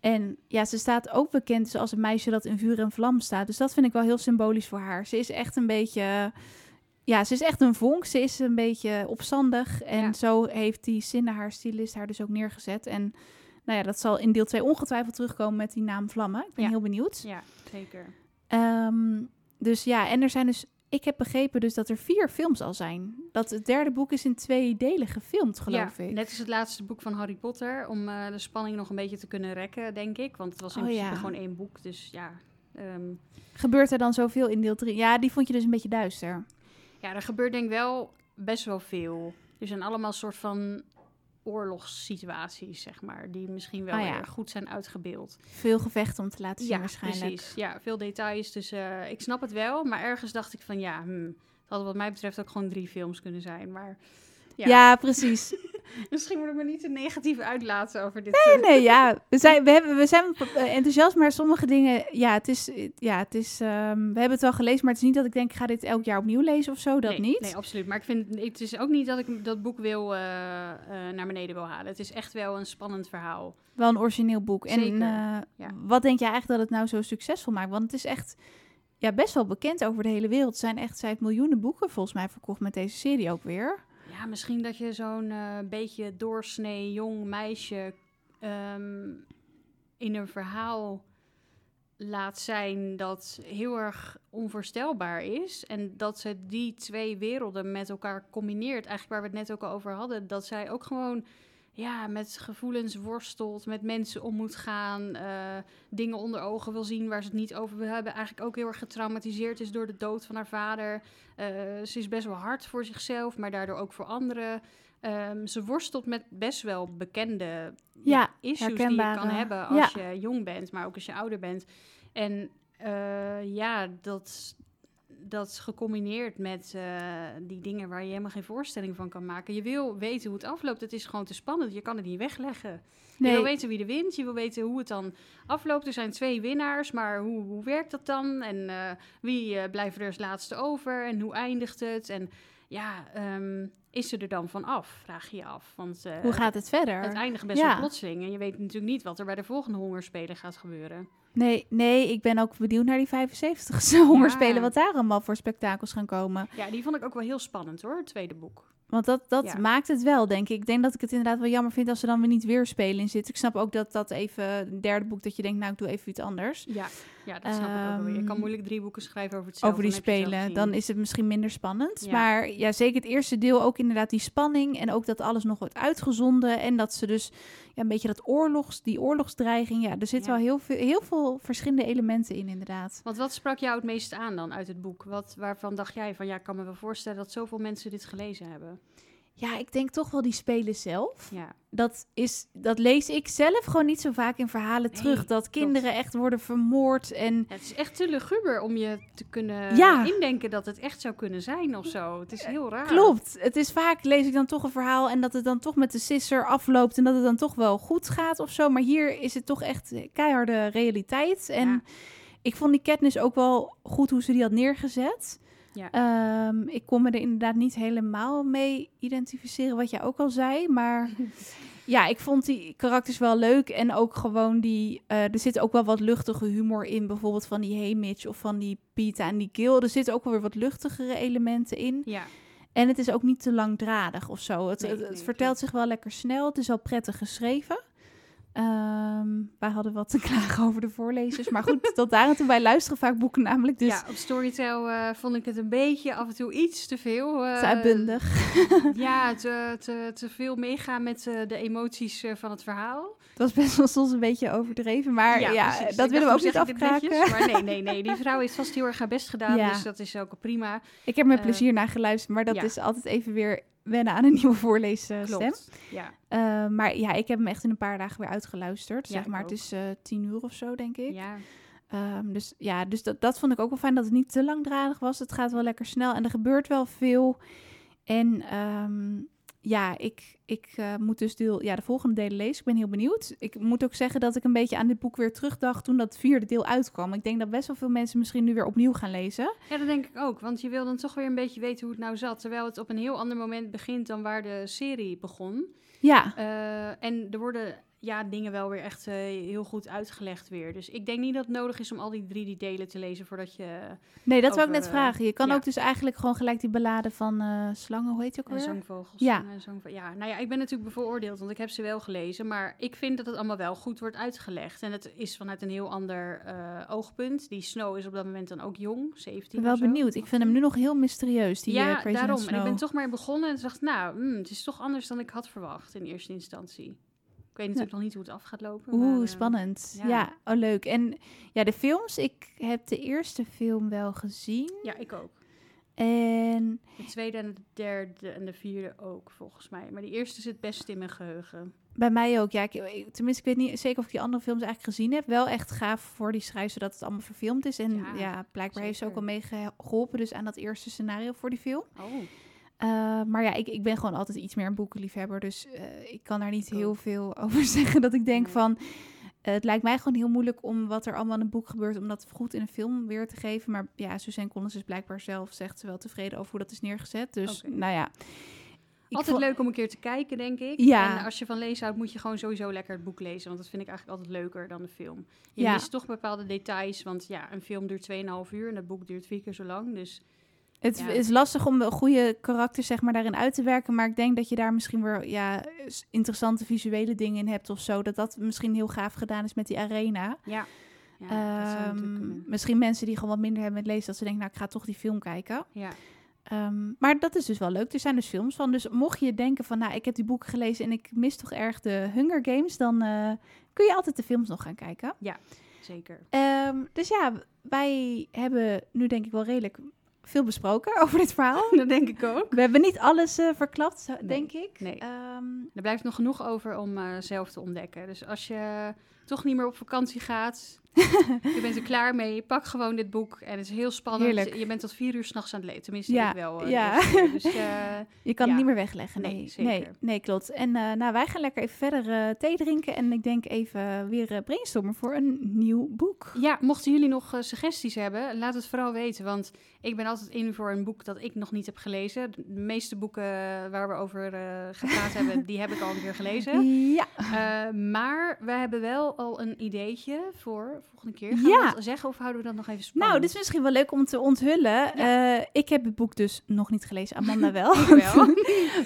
En ja, ze staat ook bekend dus als een meisje dat in vuur en vlam staat. Dus dat vind ik wel heel symbolisch voor haar. Ze is echt een beetje... Ja, ze is echt een vonk. Ze is een beetje opstandig. En Ja. zo heeft die Cindy, haar stylist, haar dus ook neergezet. En nou ja, dat zal in deel 2 ongetwijfeld terugkomen met die naam Vlammen. Ik ben Ja. heel benieuwd. ja zeker. Ehm, dus ja, en er zijn dus... Ik heb begrepen dus dat er vier films al zijn. Dat het derde boek is in twee delen gefilmd, geloof ja, ik. net als het laatste boek van Harry Potter, om eh, de spanning nog een beetje te kunnen rekken, denk ik. Want het was in Oh, principe ja. gewoon één boek, dus ja... ehm, Gebeurt er dan zoveel in deel 3? Ja, die vond je dus een beetje duister. Ja, er gebeurt denk ik wel best wel veel. Er zijn allemaal soort van oorlogssituaties, zeg maar, die misschien wel Ah, ja. weer goed zijn uitgebeeld. Veel gevechten om te laten zien ja, waarschijnlijk. precies. Ja, veel details. Dus eh, ik snap het wel, maar ergens dacht ik van ja, hmm, het hadden wat mij betreft ook gewoon drie films kunnen zijn. Maar Ja, precies. (laughs) Misschien moet ik me niet te negatief uitlaten over dit. Nee, nee, ja. (laughs) We zijn, we hebben, we zijn eh, enthousiast, maar sommige dingen, ja, het is, ja, het is, ehm, we hebben het wel gelezen, maar het is niet dat ik denk, ik ga dit elk jaar opnieuw lezen of zo, dat nee, niet. Nee, absoluut. Maar ik vind, het is ook niet dat ik dat boek wil, uh, naar beneden wil halen. Het is echt wel een spannend verhaal. Wel een origineel boek. Zeker, en uh, ja. wat denk jij eigenlijk dat het nou zo succesvol maakt? Want het is echt ja, best wel bekend over de hele wereld. Er zijn echt, zij heeft miljoenen boeken volgens mij verkocht met deze serie ook weer. Ja, misschien dat je zo'n uh, beetje doorsnee jong meisje um, in een verhaal laat zijn dat heel erg onvoorstelbaar is. En dat ze die twee werelden met elkaar combineert. Eigenlijk waar we het net ook al over hadden. Dat zij ook gewoon ja, met gevoelens worstelt, met mensen om moet gaan, uh, dingen onder ogen wil zien waar ze het niet over wil hebben. Eigenlijk ook heel erg getraumatiseerd is door de dood van haar vader. Uh, ze is best wel hard voor zichzelf, maar daardoor ook voor anderen. Um, ze worstelt met best wel bekende ja, issues die je kan hebben als ja. je jong bent, maar ook als je ouder bent. En uh, ja, dat, dat gecombineerd met uh, die dingen waar je helemaal geen voorstelling van kan maken. Je wil weten hoe het afloopt. Het is gewoon te spannend. Je kan het niet wegleggen. Nee. Je wil weten wie er wint. Je wil weten hoe het dan afloopt. Er zijn twee winnaars, maar hoe, hoe werkt dat dan? En uh, wie uh, blijft er als laatste over? En hoe eindigt het? En ja, um, is ze er dan van af? Vraag je je af. Want, hoe gaat het verder? Het eindigt best ja. wel plotseling. En je weet natuurlijk niet wat er bij de volgende hongerspelen gaat gebeuren. Nee, nee, ik ben ook benieuwd naar die 75ste (laughs) hongerspelen, wat daar allemaal voor spektakels gaan komen. Ja, die vond ik ook wel heel spannend hoor, het tweede boek. Want dat, dat ja. maakt het wel, denk ik. Ik denk dat ik het inderdaad wel jammer vind als er dan weer niet weer spelen in zit. Ik snap ook dat dat even, derde boek, dat je denkt, nou, ik doe even iets anders. Ja, ja dat snap um, ik ook wel weer. Je kan moeilijk drie boeken schrijven over hetzelfde. Over die spelen, dan is het misschien minder spannend. Ja. Maar ja, zeker het eerste deel ook inderdaad die spanning. En ook dat alles nog wordt uitgezonden. En dat ze dus ja, een beetje dat oorlogs, die oorlogsdreiging. Ja, er zit wel heel veel, heel veel verschillende elementen in, inderdaad. Want wat sprak jou het meest aan dan uit het boek? Wat, waarvan dacht jij van, ja, ik kan me wel voorstellen dat zoveel mensen dit gelezen hebben? Ja, ik denk toch wel die spelen zelf. Ja. Dat, is, dat lees ik zelf gewoon niet zo vaak in verhalen nee, terug. Dat kinderen echt worden vermoord. En... Ja, het is echt te luguber om je te kunnen ja. indenken dat het echt zou kunnen zijn of zo. Het is heel raar. Klopt. Het is vaak, lees ik dan toch een verhaal en dat het dan toch met de sisser afloopt. En dat het dan toch wel goed gaat of zo. Maar hier is het toch echt keiharde realiteit. En ja. ik vond die Katniss ook wel goed hoe ze die had neergezet. Ja. Um, ik kon me er inderdaad niet helemaal mee identificeren, wat jij ook al zei. Maar (laughs) ja, ik vond die karakters wel leuk. En ook gewoon die. Uh, er zit ook wel wat luchtige humor in. Bijvoorbeeld van die Hamish of van die Pita en die Gil. Er zitten ook wel weer wat luchtigere elementen in. Ja. En het is ook niet te langdradig of zo. Het, Nee, het, het nee, vertelt zich wel lekker snel. Het is wel prettig geschreven. Ehm, wij hadden wat te (laughs) klagen over de voorlezers. Maar goed, tot daar en toe. Wij luisteren vaak boeken namelijk. Dus ja, op Storytel eh, vond ik het een beetje af en toe iets te veel. eh, te uitbundig. (laughs) ja, te, te, te veel meegaan met eh, de emoties van het verhaal. Het was best wel soms een beetje overdreven. Maar ja, dat Ik willen we ook niet afkraken. netjes? Maar nee, nee, nee. Die (laughs) vrouw heeft vast heel erg haar best gedaan. Ja. Dus dat is ook prima. Ik heb met Eh, plezier naar geluisterd. Maar dat ja. is altijd even weer wennen aan een (laughs) nieuwe voorleesstem. Klopt. Ja. Eh, maar ja, ik heb hem echt in een paar dagen weer uitgeluisterd. Ja, zeg maar, het is eh, tien uur of zo, denk ik. ja. Ehm, dus ja, dus dat, dat vond ik ook wel fijn dat het niet te langdradig was. Het gaat wel lekker snel en er gebeurt wel veel. En ehm, ja, ik, ik eh, moet dus deel, ja, de volgende delen lezen. Ik ben heel benieuwd. Ik moet ook zeggen dat ik een beetje aan dit boek weer terugdacht toen dat vierde deel uitkwam. Ik denk dat best wel veel mensen misschien nu weer opnieuw gaan lezen. Ja, dat denk ik ook. Want je wil dan toch weer een beetje weten hoe het nou zat. Terwijl het op een heel ander moment begint dan waar de serie begon. Ja, Eh, en er worden ja, dingen wel weer echt eh, heel goed uitgelegd weer. Dus ik denk niet dat het nodig is om al die drie die delen te lezen voordat je... nee, dat wou ik over, net eh, vragen. Je kan ja. ook dus eigenlijk gewoon gelijk die ballade van eh, Slangen, hoe heet die ook alweer? zangvogels. Ja. ja, nou ja, ik ben natuurlijk bevooroordeeld, want ik heb ze wel gelezen. Maar ik vind dat het allemaal wel goed wordt uitgelegd. En het is vanuit een heel ander eh, oogpunt. Die Snow is op dat moment dan ook jong, 17 Ik ben wel benieuwd. Ik vind hem nu nog heel mysterieus, die eh, ja, Crazy daarom. Snow. En ik ben toch maar begonnen en dacht, nou, hmm, het is toch anders dan ik had verwacht in eerste instantie. Ik weet natuurlijk nog niet hoe het af gaat lopen. Oeh, maar, eh, spannend. Ja. ja. oh leuk. En ja, de films. Ik heb de eerste film wel gezien. Ja, ik ook. En De tweede en de derde en de vierde ook, volgens mij. Maar die eerste zit best in mijn geheugen. bij mij ook. Ja, ik, tenminste, ik weet niet zeker of ik die andere films eigenlijk gezien heb. Wel echt gaaf voor die schrijver dat het allemaal verfilmd is. En ja, Ja, blijkbaar heeft ze ook al mee geholpen dus aan dat eerste scenario voor die film. Oh, Eh, maar ja, ik, ik ben gewoon altijd iets meer een boekenliefhebber. Dus eh, ik kan daar niet heel veel (laughs) over zeggen. Dat ik denk van. eh, het lijkt mij gewoon heel moeilijk om wat er allemaal in een boek gebeurt, om dat goed in een film weer te geven. Maar ja, Suzanne Collins is blijkbaar zelf, zegt ze wel tevreden over hoe dat is neergezet. Dus nou ja. Ik altijd vond- leuk om een keer te kijken, denk ik. Ja. En als je van lezen houdt, moet je gewoon sowieso lekker het boek lezen. Want dat vind ik eigenlijk altijd leuker dan de film. Je Ja. mist toch bepaalde details. Want ja, een film duurt 2,5 uur en dat boek duurt vier keer zo lang. Dus Het Ja. is lastig om een goede karakter zeg maar, daarin uit te werken. Maar ik denk dat je daar misschien weer ja, interessante visuele dingen in hebt of zo. Dat dat misschien heel gaaf gedaan is met die arena. ja. ja Ehm, misschien mensen die gewoon wat minder hebben met lezen, dat ze denken, nou, ik ga toch die film kijken. Ja. Ehm, maar dat is dus wel leuk. Er zijn dus films van. Dus mocht je denken van, nou, ik heb die boeken gelezen en ik mis toch erg de Hunger Games, dan eh, kun je altijd de films nog gaan kijken. Zeker. Ehm, dus ja, wij hebben nu denk ik wel redelijk veel besproken (laughs) over dit verhaal. dat denk ik ook. We hebben niet alles eh, verklapt, Nee, denk ik. nee. Ehm, Er blijft nog genoeg over om eh, zelf te ontdekken. Dus als je toch niet meer op vakantie gaat, je bent er klaar mee, pak gewoon dit boek. En het is heel spannend. Heerlijk. Je bent tot vier uur s'nachts aan het lezen. Tenminste, Ja, ik wel. eh, ja. eerste keer. Dus eh, (laughs) je kan Ja. het niet meer wegleggen. Nee, Nee, zeker. nee, nee, klopt. En eh, nou, wij gaan lekker even verder eh, thee drinken. En ik denk even weer eh, brainstormen voor een nieuw boek. ja, mochten jullie nog eh, suggesties hebben, laat het vooral weten. Want ik ben altijd in voor een boek dat ik nog niet heb gelezen. De meeste boeken waar we over eh, gepraat hebben, (laughs) die heb ik al een keer gelezen. Ja, Eh, maar we hebben wel al een ideetje voor volgende keer. Gaan Ja. we dat zeggen of houden we dat nog even spannend? nou, dit is misschien wel leuk om te onthullen. Eh, ik heb het boek dus nog niet gelezen. Amanda (laughs) wel. (laughs)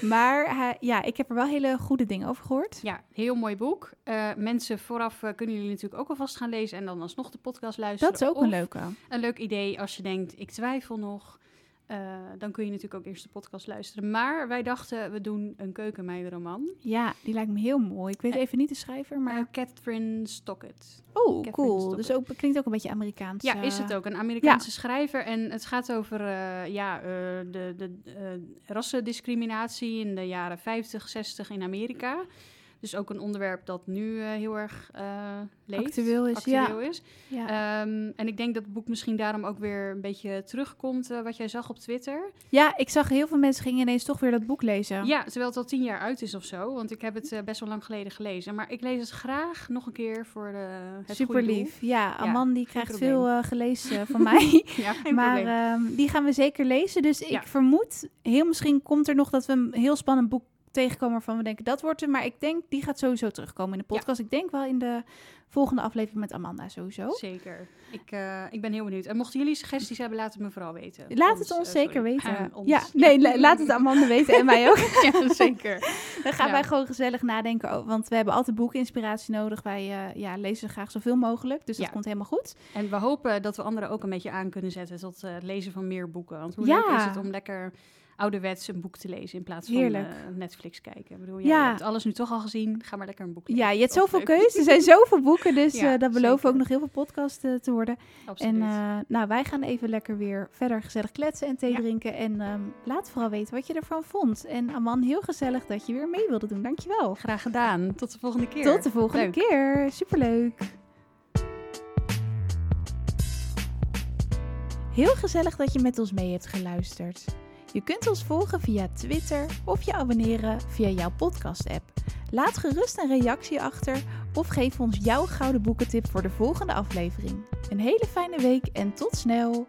Maar hij- ja, ik heb er wel hele goede dingen over gehoord. Ja, heel mooi boek. Eh, mensen vooraf eh, kunnen jullie natuurlijk ook alvast gaan lezen en dan alsnog de podcast luisteren. Dat is ook Of een leuke. Een leuk idee als je denkt, ik twijfel nog. Eh, dan kun je natuurlijk ook eerst de podcast luisteren. Maar wij dachten, we doen een keukenmeidenroman. Ja, die lijkt me heel mooi. Ik weet Eh, even niet de schrijver, maar... Maar Catherine Stockett. oh, cool. Stockett. Dus ook, klinkt ook een beetje Amerikaans. Ja, is het ook. Een Amerikaanse schrijver. En het gaat over uh, ja, uh, de, de uh, rassendiscriminatie in de jaren 50, 60 in Amerika. Dus ook een onderwerp dat nu uh, heel erg uh, leeft. Actueel is, actueel ja. is. Ja. Um, en ik denk dat het boek misschien daarom ook weer een beetje terugkomt, uh, wat jij zag op Twitter. ja, ik zag heel veel mensen gingen ineens toch weer dat boek lezen. Ja, terwijl het al tien jaar uit is of zo. Want ik heb het best wel lang geleden gelezen. Maar ik lees het graag nog een keer voor de, het Super lief. Ja, Aman die krijgt veel gelezen van (laughs) mij. ja, maar um, die gaan we zeker lezen. Dus ik Ja. vermoed, heel misschien komt er nog dat we een heel spannend boek tegenkomen waarvan we denken dat wordt er. Maar ik denk die gaat sowieso terugkomen in de podcast. Ik denk wel in de volgende aflevering met Amanda sowieso. Zeker. Ik, uh, ik ben heel benieuwd. En mochten jullie suggesties hebben, laat het me vooral weten. Laat het ons uh, zeker weten. Uh, ons. Ja, nee, la laat het Amanda weten en mij ook. (laughs) (laughs) ja, zeker. Dan gaan Ja. wij gewoon gezellig nadenken. over- Want we hebben altijd boekeninspiratie nodig. Wij uh, ja, lezen graag zoveel mogelijk. Dus dat komt helemaal goed. En we hopen dat we anderen ook een beetje aan kunnen zetten tot het lezen van meer boeken. Want hoe Ja. leuk is het om lekker ouderwets een boek te lezen in plaats van uh, Netflix kijken. Ik bedoel, ja. Ja. je hebt alles nu toch al gezien. Ga maar lekker een boek lezen. Ja, je hebt zoveel leuk. keus. Er zijn zoveel boeken. Dus (laughs) Ja, uh, dat beloven ook nog heel veel podcasts uh, te worden. Absoluut. En nou, wij gaan even lekker weer verder gezellig kletsen en thee Ja. drinken. En um, laat vooral weten wat je ervan vond. En Aman, heel gezellig dat je weer mee wilde doen. Dankjewel. Graag gedaan. Tot de volgende keer. Tot de volgende Leuk. keer. Superleuk. Heel gezellig dat je met ons mee hebt geluisterd. Je kunt ons volgen via Twitter of je abonneren via jouw podcast-app. Laat gerust een reactie achter of geef ons jouw gouden boekentip voor de volgende aflevering. Een hele fijne week en tot snel!